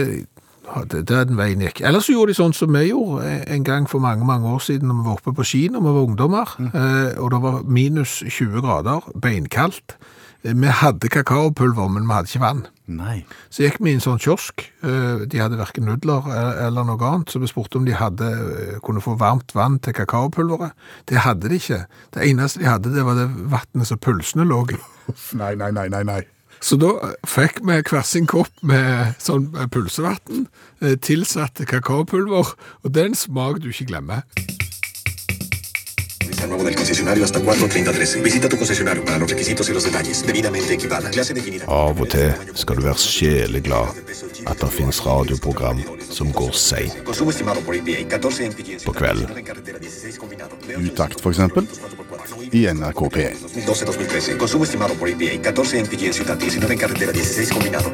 C: ja, det, det er den veien gikk. Ellers så gjorde de sånn som vi gjorde en gang for mange, mange år siden når vi var oppe på ski når vi var ungdommer, eh, og det var minus 20 grader, beinkaldt. Eh, Vi hadde kakaopulver, men vi hadde ikke vann.
D: Nei.
C: Så gikk vi i en sånn kiosk. eh, De hadde hverken nudler eh, eller noe annet, så vi spurte om de hadde, eh, kunne få varmt vann til kakaopulveret. Det hadde de ikke. Det eneste de hadde, det var det vannet som pulsene lå i. (laughs)
D: Nei, nei, nei, nei. nei.
C: Så da fikk vi hver sin kopp med sånn eh, pulsevann, eh, tilsatt kakaopulver, og den smak du ikke glemmer.
H: Al nuevo del concesionario hasta 4.30.13. Visita tu concesionario para los requisitos y los detalles. Debidamente equipada. Clase definida.
C: Av og til skal du være sjeleglad at det finnes radioprogram som går seint
H: Consumo estimado por EPA 14 en Pidgin.
C: på kvelden.
H: En carretera 16 combinado.
D: Utakt, eksempel, i NRK P1.
H: 2012-2013. Consumo estimado por EPA 14 en Pidgin Ciudad 19 en carretera 16 combinado.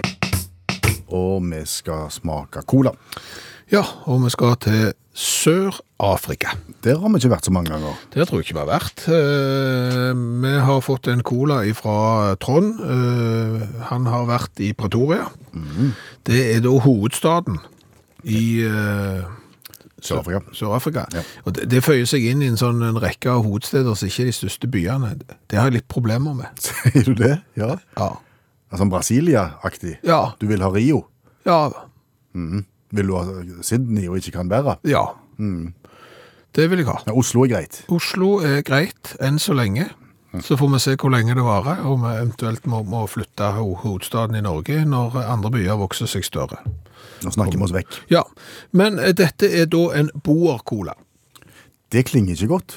D: Og vi skal smake cola.
C: Ja, og vi skal til Sør-Afrika.
D: Der har vi ikke vært så mange ganger.
C: Det tror jeg ikke vi har vært. Eh, Vi har fått en cola fra Trond. Eh, Han har vært i Pretoria. Det er da hovedstaden i eh,
D: Sør-Afrika.
C: Sør-Afrika.
D: Ja.
C: Og det, det føyer seg inn i en sånn en rekke av hovedsteder som ikke er de største byene. Det har jeg litt problemer med. (laughs)
D: Sier du det? Ja.
C: Ja.
D: Altså Brasilia-aktig.
C: Ja.
D: Du vil ha Rio.
C: Ja.
D: Vil du ha Sydney og ikke Canberra?
C: ja. Det vil jeg ha.
D: Ja, Oslo er greit.
C: Oslo er greit enn så lenge. Så får vi se hvor lenge det varer, og vi eventuelt må, må flytte ho- hovedstaden i Norge når andre byer vokser seg større.
D: Nå snakker vi oss vekk.
C: Ja, men eh, dette er da en boer-cola.
D: Det klinger ikke godt.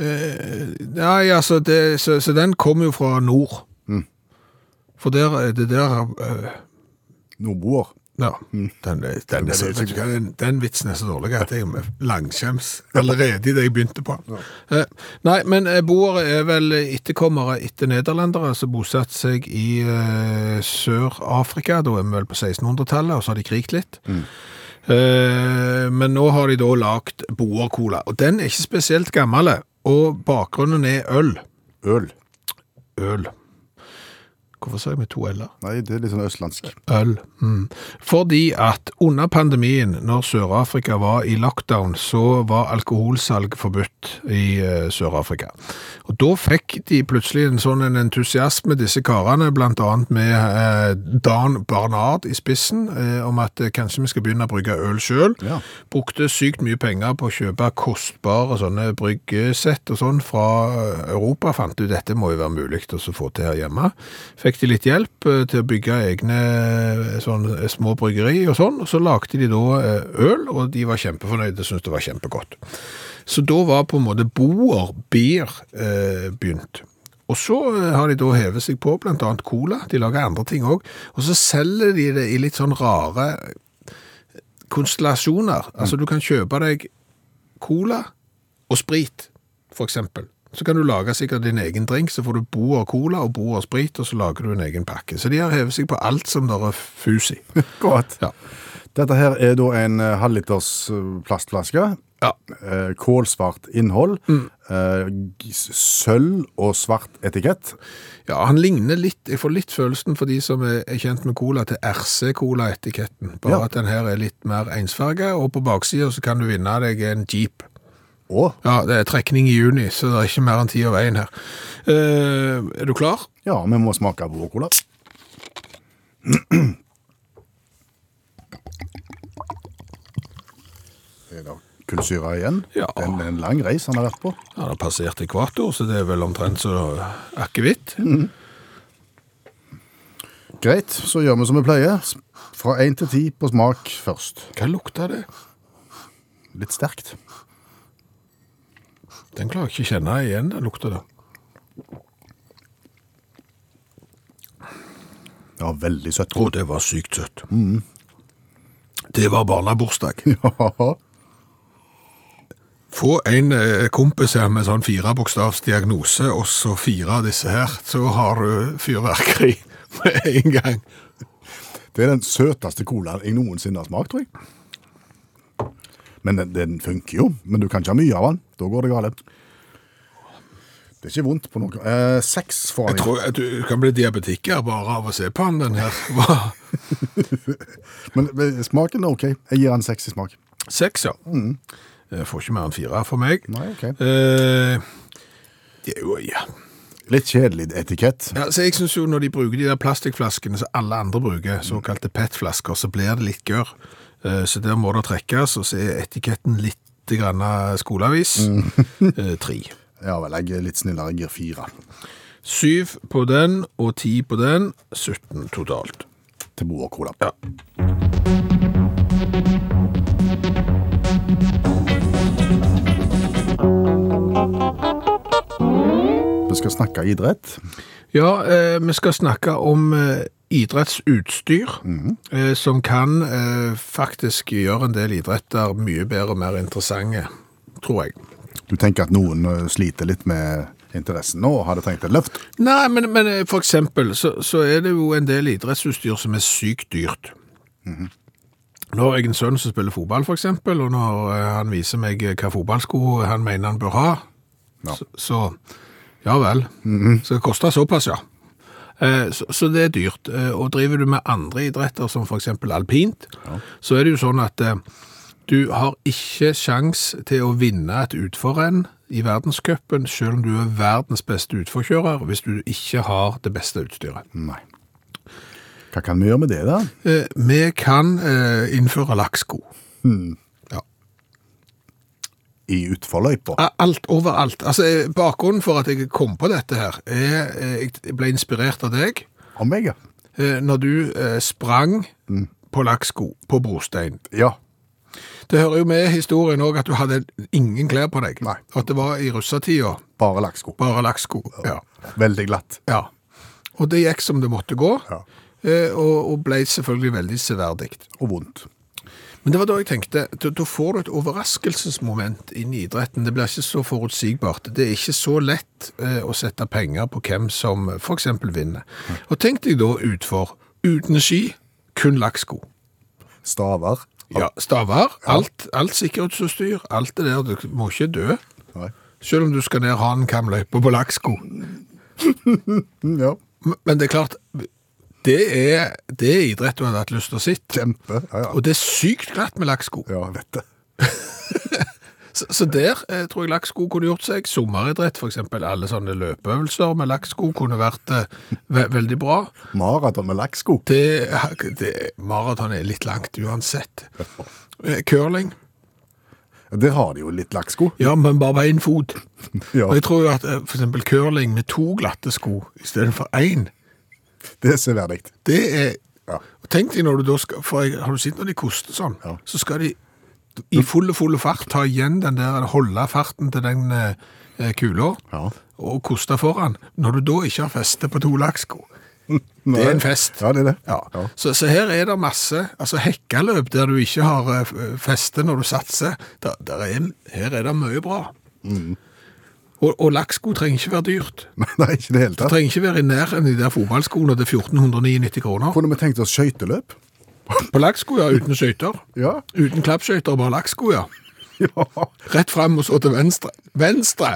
C: Nei, altså, det, så, så den kommer jo fra nord. For der er det der eh,
D: Nordboer.
C: Ja, den, er- den, du hva, den, den vitsen er så dårlig at jeg er langskjems (laughs) allerede i det jeg begynte på. Eh, nei, men eh, boere er vel etterkommere etter nederlendere som bosatte seg i eh, Sør-Afrika. Da er vi vel på 1600-tallet, og så har de kriget litt. Eh, men nå har de da lagt boercola, og den er ikke spesielt gammel, og bakgrunnen er øl.
D: Øl.
C: Øl. Hvorfor sa jeg med to l-er?
D: Nei, det er litt sånn østlandsk.
C: Øl. Mm. Fordi at under pandemien, når Sør-Afrika var i lockdown, så var alkoholsalg forbudt i uh, Sør-Afrika. Og da fikk de plutselig en sånn en entusiasme, disse karene, blant annet med uh, Dan Barnard i spissen, uh, om at kanskje vi skal begynne å brygge øl selv.
D: Ja.
C: Brukte sykt mye penger på å kjøpe kostbare sånne bryggesett og sånn fra Europa. Fant ut dette må jo være mulig å få til her hjemme. Fikk de litt hjelp eh, til å bygge egne eh, sånn, eh, små bryggeri og sånn, og så lagde de da øl, og de var kjempefornøyde, syntes det var kjempegodt. Så da var på en måte Boer Beer eh, begynt. Og så har de da hevet seg på annet cola, de lager andre ting også, og så selger de det i litt sånn rare konstellasjoner. Altså du kan kjøpe deg cola og sprit, for eksempel. Så kan du lage sikkert din egen drink, så får du Boer cola og Boer sprit, og så lager du en egen pakke. Så de har hevet seg på alt som der er fus i. (laughs)
D: Godt.
C: Ja.
D: Dette her er da en eh, halvliters eh, plastflaske.
C: Ja.
D: Eh, Kålsvart innhold. Mm. sølv og svart etikett.
C: Ja, han ligner litt, jeg får litt følelsen for de som er kjent med cola til RC-cola-etiketten. Bare
D: Ja.
C: at den her er litt mer ensfarga, og på baksiden så kan du vinne deg en Jeep.
D: Å,
C: Ja, det er trekning i juni, så det er ikke mer enn tid av veien her. Eh, er du klar?
D: ja, vi må smake Boer-cola. Er det kullsyre igjen?
C: Ja.
D: Det er en- en lang reis han har vært på.
C: Ja, det har passert ekvator, så det er vel omtrent så akevitt.
D: Greit, så gjør vi som vi pleier. S- Fra én til ti på smak først.
C: Hva lukter det?
D: Litt sterkt.
C: Den klarer jeg ikke å kjenne igjen, den lukter da.
D: Ja, veldig søtt.
C: Å, det var sykt søtt. Det var barnebursdag. (laughs)
D: Ja,
C: Få en eh, kompis her med sånn firebokstavs diagnose, og så fire av disse her, så har du fyrverkeri (laughs) med en gang.
D: Det er den søteste colaen jeg noensinne har smakt, tror jeg. Men den, den funker jo, men du kan ikke ha mye av den. Da går det galt. Det er ikke vondt på noe. Eh, seks får
C: Jeg
D: han.
C: tror at du kan bli diabetiker bare av å se på den, den her. (laughs)
D: Men smaken er ok. Jeg gir han seks i smak.
C: Seks, ja. Jeg får ikke mer enn fire for meg.
D: Nei, ok.
C: Eh, det er jo, ja.
D: Litt kjedelig etikett.
C: Ja, så jeg synes jo når de bruker de der plastflaskene som alle andre bruker, såkalte PET-flasker, så blir det litt gør. Eh, Så der må det trekkes, og så er etiketten litt grann skoleavis. Eh, Tre.
D: Ja vel, jeg er litt snillere. Jeg gir fire.
C: Syv på den og ti på den. 17 totalt.
D: Til og Cola.
C: Ja.
D: Vi skal snakke idrett.
C: Ja, eh, vi skal snakke om eh, idrettsutstyr, eh, som kan eh, faktisk gjøre en del idretter mye bedre og mer interessante, tror jeg.
D: Du tenker at noen eh, sliter litt med interessen nå og hadde trengt et løft?
C: Nei, men, men eh, for eksempel så, så er det jo en del idrettsutstyr som er sykt dyrt. Nå har jeg en sønn som spiller fotball, for eksempel, og når eh, han viser meg hva fotballsko han mener han bør ha,
D: Ja.
C: så, så ja vel. Så det koster såpass, ja. Eh, Så, så det er dyrt. Eh, Og driver du med andre idretter, som eksempel alpint, så er det jo sånn at eh, du har ikke sjans til å vinne et utforrenn i verdenscupen, selv om du er verdens beste utforkjører, hvis du ikke har det beste utstyret.
D: Nei. Hva kan vi gjøre med det, da?
C: Eh, Vi kan innføre lakksko. Ja.
D: I utforløypa?
C: Alt overalt. Altså, eh, bakgrunnen for at jeg kom på dette her, er eh, jeg ble inspirert av deg
D: Av meg, ja.
C: eh, når du sprang sprang på lakksko på brostein.
D: Ja.
C: Det hører jo med historien òg at du hadde ingen klær på deg.
D: Nei.
C: At det var i russetida
D: Bare lakksko.
C: bare lakksko. Ja.
D: Veldig glatt.
C: ja. Og det gikk som det måtte gå,
D: Ja.
C: og, og ble selvfølgelig veldig severdig.
D: Og vondt.
C: Men det var da jeg tenkte, da, får du et overraskelsesmoment inn i idretten. Det blir ikke så forutsigbart. Det er ikke så lett eh, å sette penger på hvem som eksempel vinner. Og tenk deg da utfor, uten ski, kun lakksko.
D: Staver.
C: Ja, staver, alt, alt sikkerhetsutstyr, alt det der, du må ikke dø.
D: Nei.
C: Selv om du skal ned Hanenkamløypa på lakksko. (laughs)
D: Ja.
C: Men det er klart, det er, det er idrett du hadde hatt lyst til å sitte.
D: Kjempe. Ja, ja.
C: Og det er sykt glatt med lakksko.
D: Ja, vet det. (laughs)
C: Så, så der eh, tror jeg lakksko kunne gjort seg. Sommeridrett, eksempel. Alle sånne løpeøvelser med lakksko kunne vært eh, ve veldig bra.
D: Maraton med lakksko.
C: Det, det, maraton er litt langt uansett. Eh, Curling.
D: Der har de jo litt lakksko.
C: Ja, men bare på én fot. (laughs)
D: Ja,
C: Og jeg tror jo at f.eks. for eksempel curling med to glatte sko i stedet for én,
D: det er severdig.
C: det er
D: Ja.
C: Tenk deg når du da skal for jeg, Har du sett når de koster sånn?
D: Ja.
C: Så skal de i full full fart ta igjen den der, holde farten til den eh, kula
D: Ja.
C: og koste foran. Når du da ikke har feste på to lakksko. (laughs) Det er en fest.
D: Ja, det er det.
C: Ja.
D: Ja.
C: Så, så her er det masse altså hekkeløp der du ikke har eh, feste når du satser. Der, der er, her er det mye bra.
D: Mm.
C: Og, og lakksko trenger ikke være dyrt. (laughs)
D: Nei, ikke det hele
C: Det
D: tatt.
C: trenger ikke være i nærheten de der fotballskoene til 1499 kroner.
D: Kunne vi tenkt oss skøyteløp? (laughs)
C: På lakksko, ja, uten skøyter.
D: Ja.
C: Uten klappskøyter, bare lakksko, ja. (laughs)
D: Ja.
C: Rett frem og så til venstre. Venstre!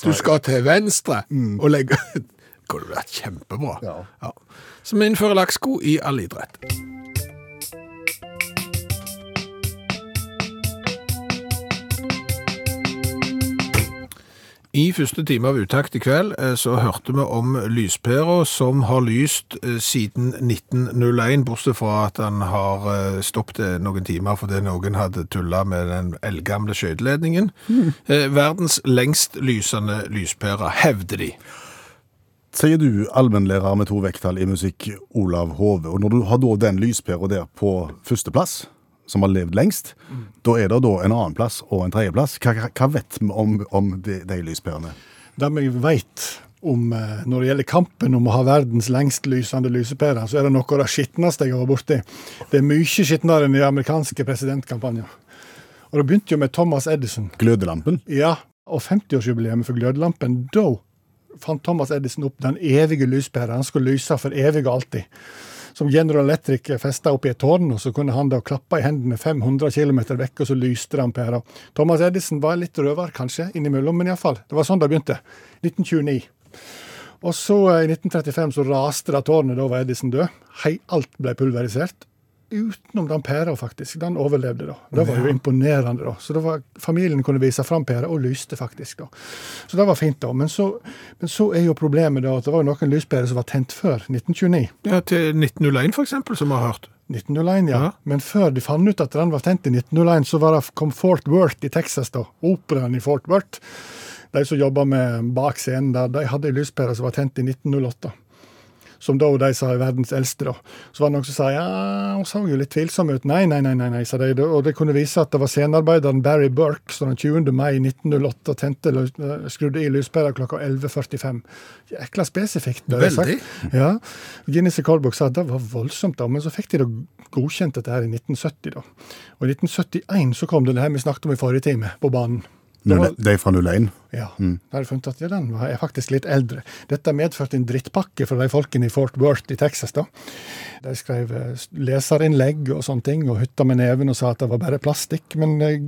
C: Du skal til venstre og legge Det kunne vært kjempebra.
D: Ja.
C: Så vi innfører lakksko i all idrett. I første time av Utakt i kveld eh, så hørte vi om lyspæra som har lyst eh, siden 1901, bortsett fra at han har eh, stoppet noen timer fordi noen hadde tulla med den eldgamle skøyteledningen. Mm. (laughs) Verdens lengst lysende lyspære, hevder de.
D: Sier du allmennlærer med to vekttall i musikk, Olav Hove, og når du har da den lyspæra der på førsteplass, som har levd lengst, da er det da en annen plass og en tredjeplass. Hva, hva, hva vet vi om, om de, de lyspærene?
F: Det vi vet om eh, når det gjelder kampen om å ha verdens lengst lysende lysepære, så er det noe av det skitneste jeg har vært borti. Det er mye skitnere enn i amerikanske presidentkampanjer. Og det begynte jo med Thomas Edison.
D: Glødelampen?
F: Ja, og 50-årsjubileet for glødelampen, da fant Thomas Edison opp den evige lyspæra. Han skulle lyse for evig og alltid. Som General Electric festa opp i et tårn, og så kunne han da klappe i hendene 500 km vekk, og så lyste det amperer. Thomas Edison var litt røver, kanskje, innimellom, men iallfall. Det var sånn det begynte. 1929. Og så eh, i 1935 så raste det tårnet, da var Edison død. Hei, alt ble pulverisert. Utenom den pæra, faktisk. Den overlevde, da. Det var jo imponerende, da. Så var, familien kunne vise fram pæra, og lyste faktisk, da. Så det var fint, da. Men så, men så er jo problemet da at det var noen lyspærer som var tent før 1929.
C: Ja, Til 1901 for eksempel, som vi har hørt.
F: 1901, ja.
C: Ja.
F: Men før de fant ut at den var tent i 1901, så var det, kom Fort Worth i Texas, da. Operaen i Fort Worth. De som jobba med bak scenen der, de hadde ei lyspære som var tent i 1908. Som da de sa er verdens eldste. da. Så var det noen som sa ja, hun så jo litt tvilsom ut. Nei, nei, nei, nei, nei sa de. Og det kunne vise at det var scenearbeideren Barry Burke som den 20. mai 1908 tente, eh, skrudde i lyspæra klokka 11.45. Jækla spesifikt. ble det sagt. Ja. Guinness Rekordbok sa at det var voldsomt, da, men så fikk de da godkjent dette her i 1970. da. Og i 1971 så kom det det her vi snakket om i forrige time, på banen. Det var-
D: De fra 01.
F: ja, da har jeg funnet at ja, den var- er faktisk litt eldre. Dette medførte en drittpakke for de folkene i Fort Worth i Texas. da. De skrev eh, leserinnlegg og sånne ting, og hytta med neven og sa at det var bare plastikk. Men eh,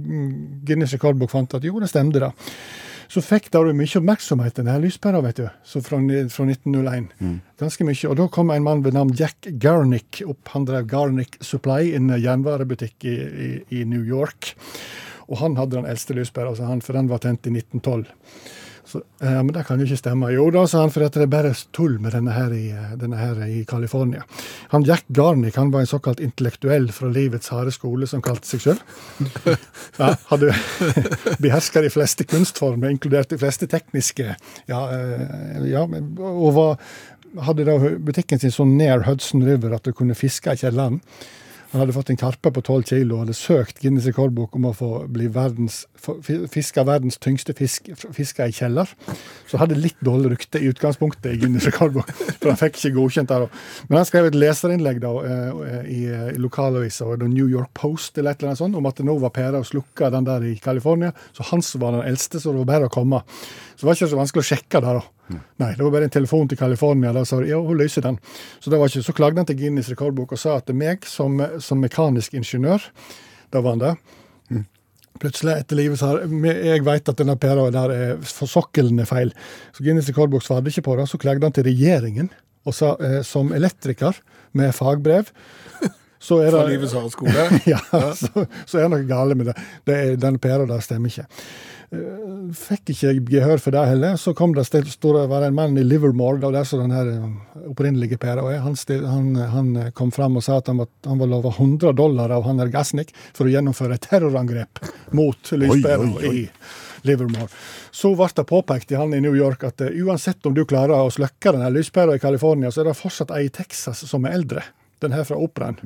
F: Guinness rekordbok fant at jo, det stemte, da. Så fikk det mye oppmerksomhet, denne lyspæra, vet du. Så fra, fra 1901. Ganske mye. Og da kom en mann ved navn Jack Garnick opp. Han drev Garnick Supply, en jernvarebutikk i, i, i New York. Og han hadde den eldste lyspæra, altså han, for den var tent i 1912. Så, ja, men det kan jo ikke stemme. Jo da, sa han, for det er bare tull med denne her i, eh, denne her i California. Han Jack Garnick han var en såkalt intellektuell fra livets harde skole som kalte seg sjøl. (laughs) Ja, hadde (laughs) beherska de fleste kunstformer, inkludert de fleste tekniske. Ja, eh, ja og var, hadde da butikken sin så nær Hudson River at du kunne fiske i kjelleren. Han hadde fått en karpe på 12 kilo og hadde søkt Guinness rekordbok om å få bli verdens, fiske verdens tyngste fisk fiska i kjeller. Så hadde litt dårlig rykte i utgangspunktet i Guinness rekordbok, for han fikk ikke godkjent der. Men han skrev et leserinnlegg da, eh, i, i lokalavisa The New York Post eller et eller annet sånt, om at det nå var pæra og slukka den der i California. Så han som var den eldste, så det var bare å komme. Så det var ikke så vanskelig å sjekke det. da. Nei, det var bare en telefon til California. Da sa de ja, hun løser den. Så det var ikke, så klagde han til Guinness rekordbok og sa at meg som, som mekanisk ingeniør, da var han det. Plutselig etter livet så har jeg vet at denne pæra der er for sokkelen er feil. Så Guinness rekordbok svarte ikke på det. Så klagde han til regjeringen og sa eh, som elektriker med fagbrev så er
C: Fra
F: det
C: livets harde skole. (laughs)
F: ja, så, så er det noe galt med det. det er, den pæra der stemmer ikke. Fikk ikke gehør for det heller. Så kom det stod det var en mann i Livermore, det var den her eh, opprinnelige pæra er. Han, han, han eh, kom fram og sa at han var, han var lova 100 dollar av han Gasnik for å gjennomføre et terrorangrep mot lyspæra i Livermore. Så ble det påpekt i han i New York at eh, uansett om du klarer å slukke denne lyspæra i California, så er det fortsatt ei i Texas som er eldre. Den her fra operaen.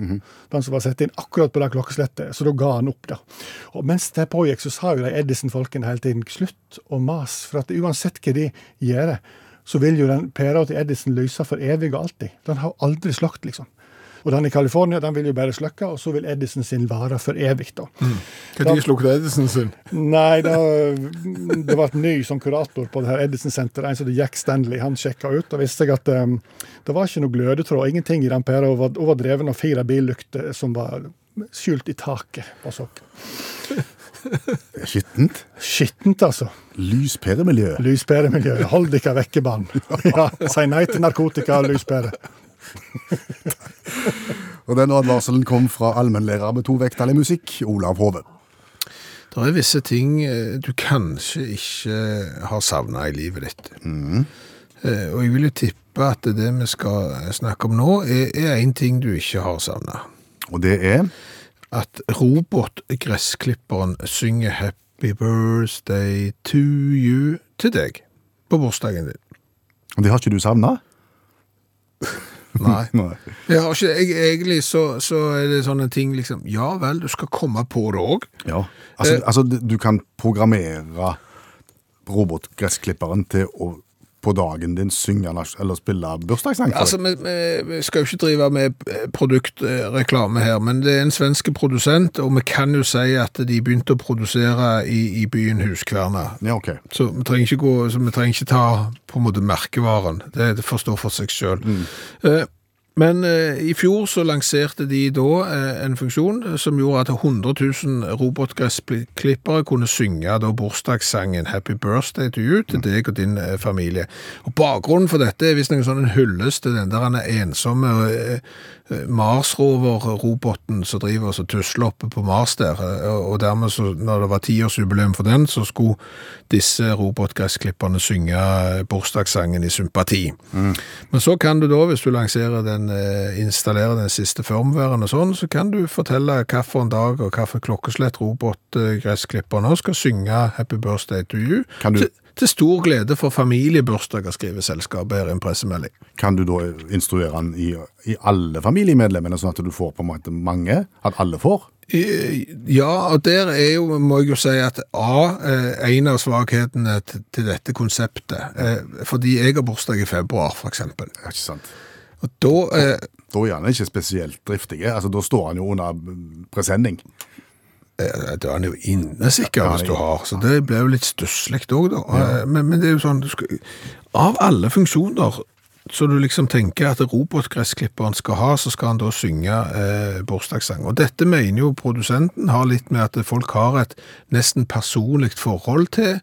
F: Den som var satt inn akkurat på det klokkeslettet. Så da ga han opp, da. Og mens det pågikk, så sa jo de Edison-folkene hele tiden slutt å mase. For at uansett hva de gjør, så vil jo den pæra til Edison lyse for evig og alltid. Den har aldri slått, liksom. Og den i California den vil jo bare slukke, og så vil Edison sin vare for evig, da.
C: Når slukket Edison sin?
F: Nei, da, det var et ny som kurator på det her Edison-senteret, en som heter Jack Stanley. Han sjekka ut og visste at um, det var ikke noe glødetråd, ingenting i den pæra. Hun var, var dreven av fire billykter som var skjult i taket på sokken.
D: Skittent.
F: Skittent, altså.
D: Lyspæremiljø.
F: Lyspæremiljø. Hold dere vekke, barn. (laughs) Ja, si nei til narkotika og lyspære. (laughs)
D: Og den advarselen kom fra allmennlærer med to vekttall i musikk, Olav Hove.
C: Det er visse ting eh, du kanskje ikke har savna i livet ditt. Mm. Og jeg vil jo tippe at det vi skal snakke om nå, er- er én ting du ikke har savna.
D: Og det er
C: At robotgressklipperen synger 'Happy birthday to you' til deg på bursdagen din.
D: Og det har ikke du savna? (laughs)
C: Nei. (laughs)
D: Nei.
C: Jeg har ikke, jeg, egentlig så, så er det sånne ting liksom Ja vel, du skal komme på det òg.
D: Ja. Altså,
C: Eh.
D: altså, du kan programmere robotgressklipperen til å på dagen din synge nas- eller spille bursdagssang
C: Altså, vi, vi, skal jo ikke drive med eh, produktreklame her, men det er en svenske produsent, og vi kan jo si at de begynte å produsere i, i byen Huskverna.
D: Ja, okay.
C: Så vi gå, så vi trenger ikke ta på en måte merkevaren. Det, det får stå for seg sjøl. Men eh, i fjor så lanserte de da eh, en funksjon som gjorde at 100 000 robotgressklippere kunne synge da bursdagssangen 'Happy Birthday to You' til deg og din eh, familie. Og Bakgrunnen for dette er visstnok sånn en hyllest til den der han er ensomme eh, eh, Mars-rover-roboten som driver og tusler oppe på Mars der. eh, Og dermed, så, når det var tiårsjubileum for den, så skulle disse robotgressklipperne synge bursdagssangen i sympati. Men så kan du da, hvis du lanserer den, eh, installerer den siste firmwaren og sånn, så kan du fortelle hvilken dag og hvilken klokkeslett robotgressklipperen nå skal synge Happy Birthday to you
D: Kan du-
C: til, Til stor glede for familiebursdager, skriver selskapet her i en pressemelding.
D: Kan du da instruere den i, i alle familiemedlemmene, sånn at du får på en måte mange? At alle får?
C: Ja, og der er jo, må jeg jo si at A, eh, en av svaghetene til, dette konseptet, eh, fordi jeg har bursdag i februar, for eksempel.
D: Ja, ikke sant?
C: Og da, eh,
D: Da er han ikke spesielt driftig. Altså, da står han jo under presenning.
C: eh, da er han jo inne sikkert, hvis du har, så det ble jo litt stusslig òg, da. Ja. Men, men det er jo sånn, du skal, av alle funksjoner så du liksom tenker at robotgressklipperen skal ha, så skal han da synge eh, bursdagssang. Og dette mener jo produsenten har litt med at folk har et nesten personlig forhold til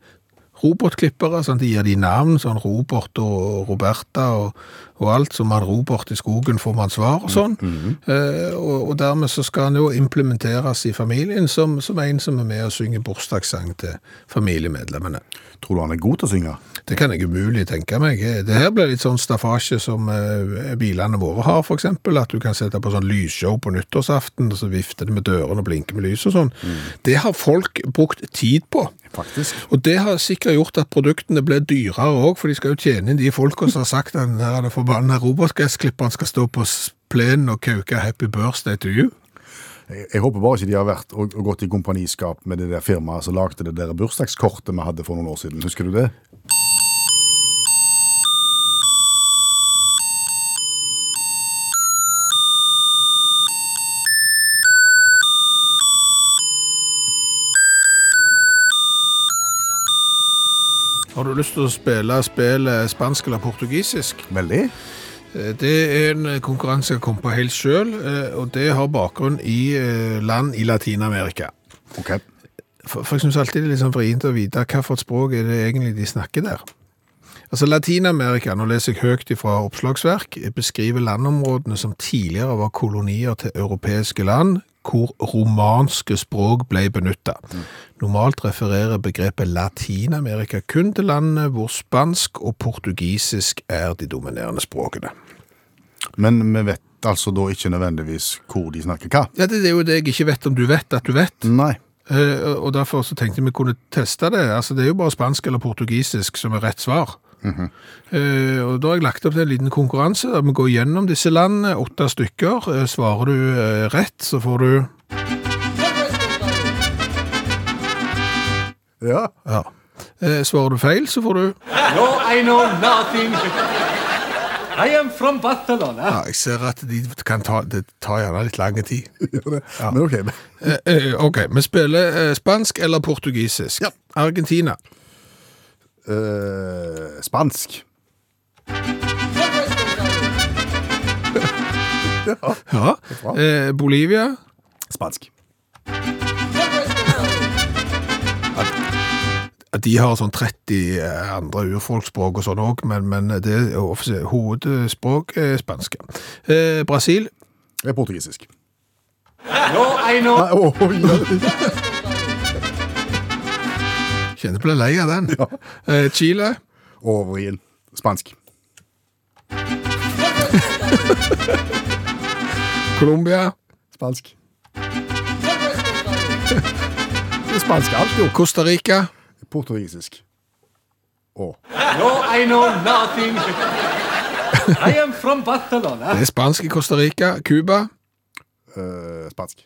C: robotklippere, sånn de gir de navn, sånn Robert og Roberta og, og alt, som man Robert i skogen får man svar og sånn. eh, og, og dermed så skal han jo implementeres i familien som, som en som er med og synger bursdagssang til familiemedlemmene.
D: Tror du han er god til å synge?
C: Det kan jeg umulig tenke meg. Det her blir litt sånn staffasje som eh, bilene våre har, eksempel. At du kan sette på sånn lysshow på nyttårsaften, og så vifter det med dørene og blinker med lys og sånn. Det har folk brukt tid på.
D: Faktisk.
C: Og det har sikkert gjort at produktene ble dyrere òg, for de skal jo tjene inn de folka som har sagt at den forbanna robotgassklipperen skal stå på plenen og kauke 'Happy birthday to you'.
D: Jeg, jeg håper bare ikke de har vært og, og gått i kompaniskap med det der firmaet som lagde det der bursdagskortet vi hadde for noen år siden. Husker du det?
C: Har du lyst til å spille spillet spansk eller portugisisk?
D: Veldig.
C: Eh, Det er en konkurranse jeg kom på helt sjøl, og det har bakgrunn i eh, land i Latin-Amerika.
D: Ok.
C: For, for jeg syns alltid det er litt sånn vrient å vite hva for et språk er det egentlig de snakker der. Altså Latin-Amerika, nå leser jeg høyt fra oppslagsverk, beskriver landområdene som tidligere var kolonier til europeiske land, hvor romanske språk ble benytta. Normalt refererer begrepet Latin-Amerika kun til landene hvor spansk og portugisisk er de dominerende språkene.
D: Men vi vet altså da ikke nødvendigvis hvor de snakker hva.
C: Ja, Det er jo det jeg ikke vet om du vet at du vet.
D: Nei.
C: Eh, og derfor så tenkte vi kunne teste det. Altså, det er jo bare spansk eller portugisisk som er rett svar. Eh, og da har jeg lagt opp til en liten konkurranse der vi går gjennom disse landene, åtte stykker. Eh, svarer du uh, rett, så får du
D: Ja.
C: Ja. Eh, svarer du feil, så får du
I: No, I know nothing. I am from Barcelona.
C: Ja, jeg ser at de kan ta, det tar gjerne litt lang tid. (laughs)
D: Ja. Men ok.
C: Ok, vi spiller spansk eller portugisisk.
D: Ja.
C: Argentina.
D: Eh, spansk. (laughs)
C: Ja. Eh, Bolivia.
D: Spansk.
C: De har sånn 30 andre urfolksspråk og sånn òg, men, men det er hovedspråk er spansk. Eh, Brasil.
D: Det er portugisisk.
I: No, I know.
D: Nei, ja.
C: Kjenner på det lei av den. (laughs) Eh, Chile.
D: Og vrien. Spansk. (laughs)
C: Colombia.
D: Spansk. (laughs) Spansk alt, jo.
C: Costa Rica.
D: Portugisisk. Og
I: No, I know nothing. I am from Barcelona.
C: Det er spansk i Costa Rica. Cuba.
D: eh, spansk.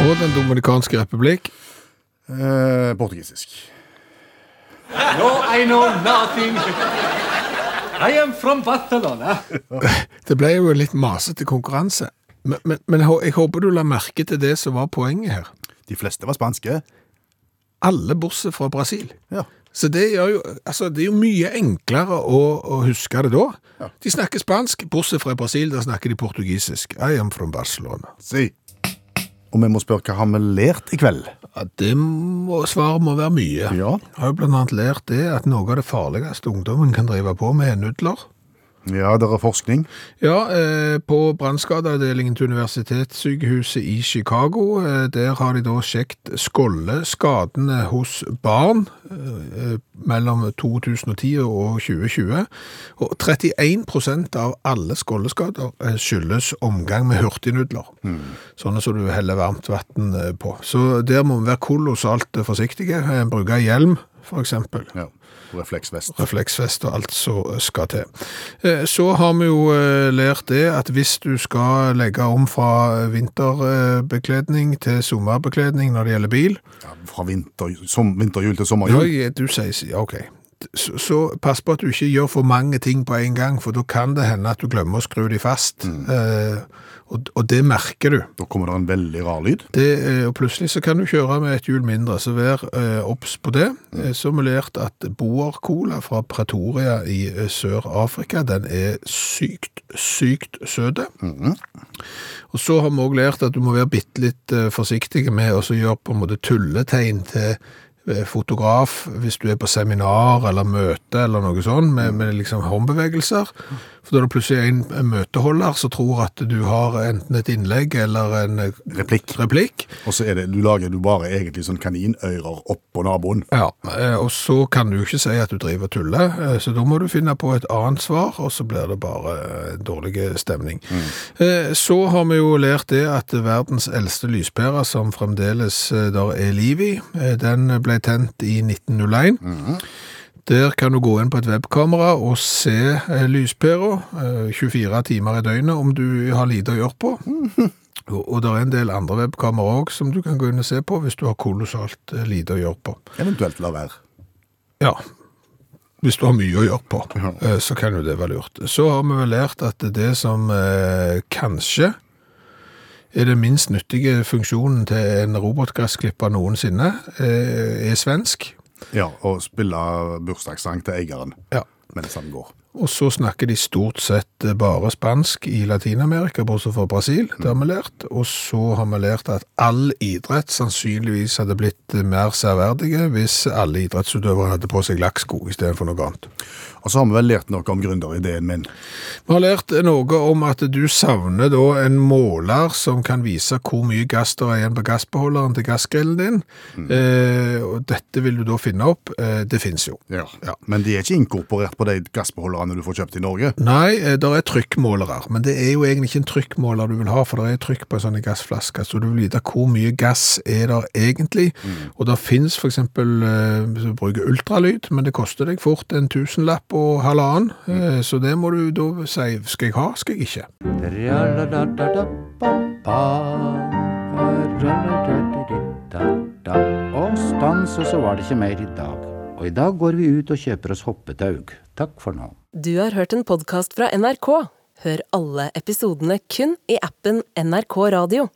C: Og Den dominikanske republikk.
D: Eh, portugisisk.
I: No, I know nothing. I am from Barcelona. (laughs)
C: Det ble jo en litt masete konkurranse. Men, men, men jeg håper du la merke til det som var poenget her.
D: De fleste var spanske.
C: Alle bortsett fra Brasil.
D: Ja.
C: Så det, gjør jo, altså, det er jo mye enklere å, å huske det da. De snakker spansk, bortsett fra Brasil, der snakker de portugisisk. I am from Barcelona.
D: Si. Og vi må spørre hva har vi lært i kveld?
C: Ja, det må, svaret må være mye.
D: Ja.
C: Jeg har jo annet lært det at noe av det farligste ungdommen kan drive på med er nudler.
D: Ja, det er forskning.
C: Ja, eh, på brannskadeavdelingen til Universitetssykehuset i Chicago, eh, der har de da sjekt skoldeskadene hos barn eh, mellom 2010 og 2020. Og 31% av alle skolleskader eh, skyldes omgang med hurtignudler. Sånne som du heller varmt vann på. Så der må vi være kolossalt forsiktige. Bruke hjelm, eksempel
D: Ja. Refleksvest.
C: refleksvest og alt som skal til. Eh, Så har vi jo eh, lært det at hvis du skal legge om fra vinterbekledning til sommerbekledning når det gjelder bil,
D: Ja, fra vinter, som, vinterjul til sommerjul.
C: ja, du sier ja, ok, så, så pass på at du ikke gjør for mange ting på en gang, for da kan det hende at du glemmer å skru de fast. Eh, og, og det merker du.
D: Da kommer det en veldig rar lyd.
C: Det, eh, og plutselig så kan du kjøre med et hjul mindre, så vær eh, på det. Eh, Så har vi lært at boercola fra Pretoria i eh, Sør-Afrika, den er sykt, sykt søte. Og så har vi også lært at du må være bitte litt eh, forsiktig med å gjøre på en måte tulletegn til eh, fotograf hvis du er på seminar eller møte eller noe sånt, med, med liksom håndbevegelser. For da er det plutselig en, møteholder som tror at du har enten et innlegg eller en eh,
D: Replikk.
C: replikk.
D: Og så er det, du lager du bare egentlig sånn kaninøyrer oppå naboen.
C: Ja, eh, og så kan du ikke si at du driver og tuller, eh, så da må du finne på et annet svar, og så blir det bare dårlig stemning. Mm. Så har vi jo lært det at verdens eldste lyspære, som fremdeles der er liv i, den ble tent i 1901. Der kan du gå inn på et webkamera og se eh, lyspæra eh, 24 timer i døgnet om du har lite å gjøre på. (laughs) Og, det er en del andre webkamera òg som du kan gå inn og se på hvis du har kolossalt eh, lite å gjøre på.
D: Eventuelt la være.
C: Ja, hvis du har mye å gjøre på, eh, så kan jo det være lurt. Så har vi vel lært at det som eh, kanskje er den minst nyttige funksjonen til en robotgressklipper noensinne, eh, er svensk.
D: Ja, og spille bursdagssang til eieren
C: Ja.
D: mens han går.
C: Og så snakker de stort sett bare spansk i Latinamerika, bortsett fra Brasil, det har vi lært. Og så har vi lært at all idrett sannsynligvis hadde blitt mer særverdige hvis alle idrettsutøvere hadde på seg lakksko i stedet for noe annet.
D: Og så har vi vel lært noe om gründerideen min.
C: Vi har lært noe om at du savner da en måler som kan vise hvor mye gass det er igjen på gassbeholderen til gassgrillen din. Eh, og dette vil du da finne opp. Eh, det finnes jo.
D: Ja.
C: Ja.
D: Men de er ikke inkorporert på de gassbeholderne du får kjøpt i Norge.
C: Nei, eh, det er trykkmålere, men det er jo egentlig ikke en trykkmåler du vil ha, for det er trykk på en sånn gassflaske, så du vil vite hvor mye gass er der egentlig. Og det finnes eksempel, eh, bruker ultralyd, men det koster deg fort en tusenlapp og halvannen, mm. så det må du da si, skal jeg ha, skal jeg ikke.
B: Og stans, og så var det ikke mer i dag. Og i dag går vi ut og kjøper oss hoppetaug. Takk for nå.
A: Du har hørt en podkast fra NRK. Hør alle episodene kun i appen NRK Radio.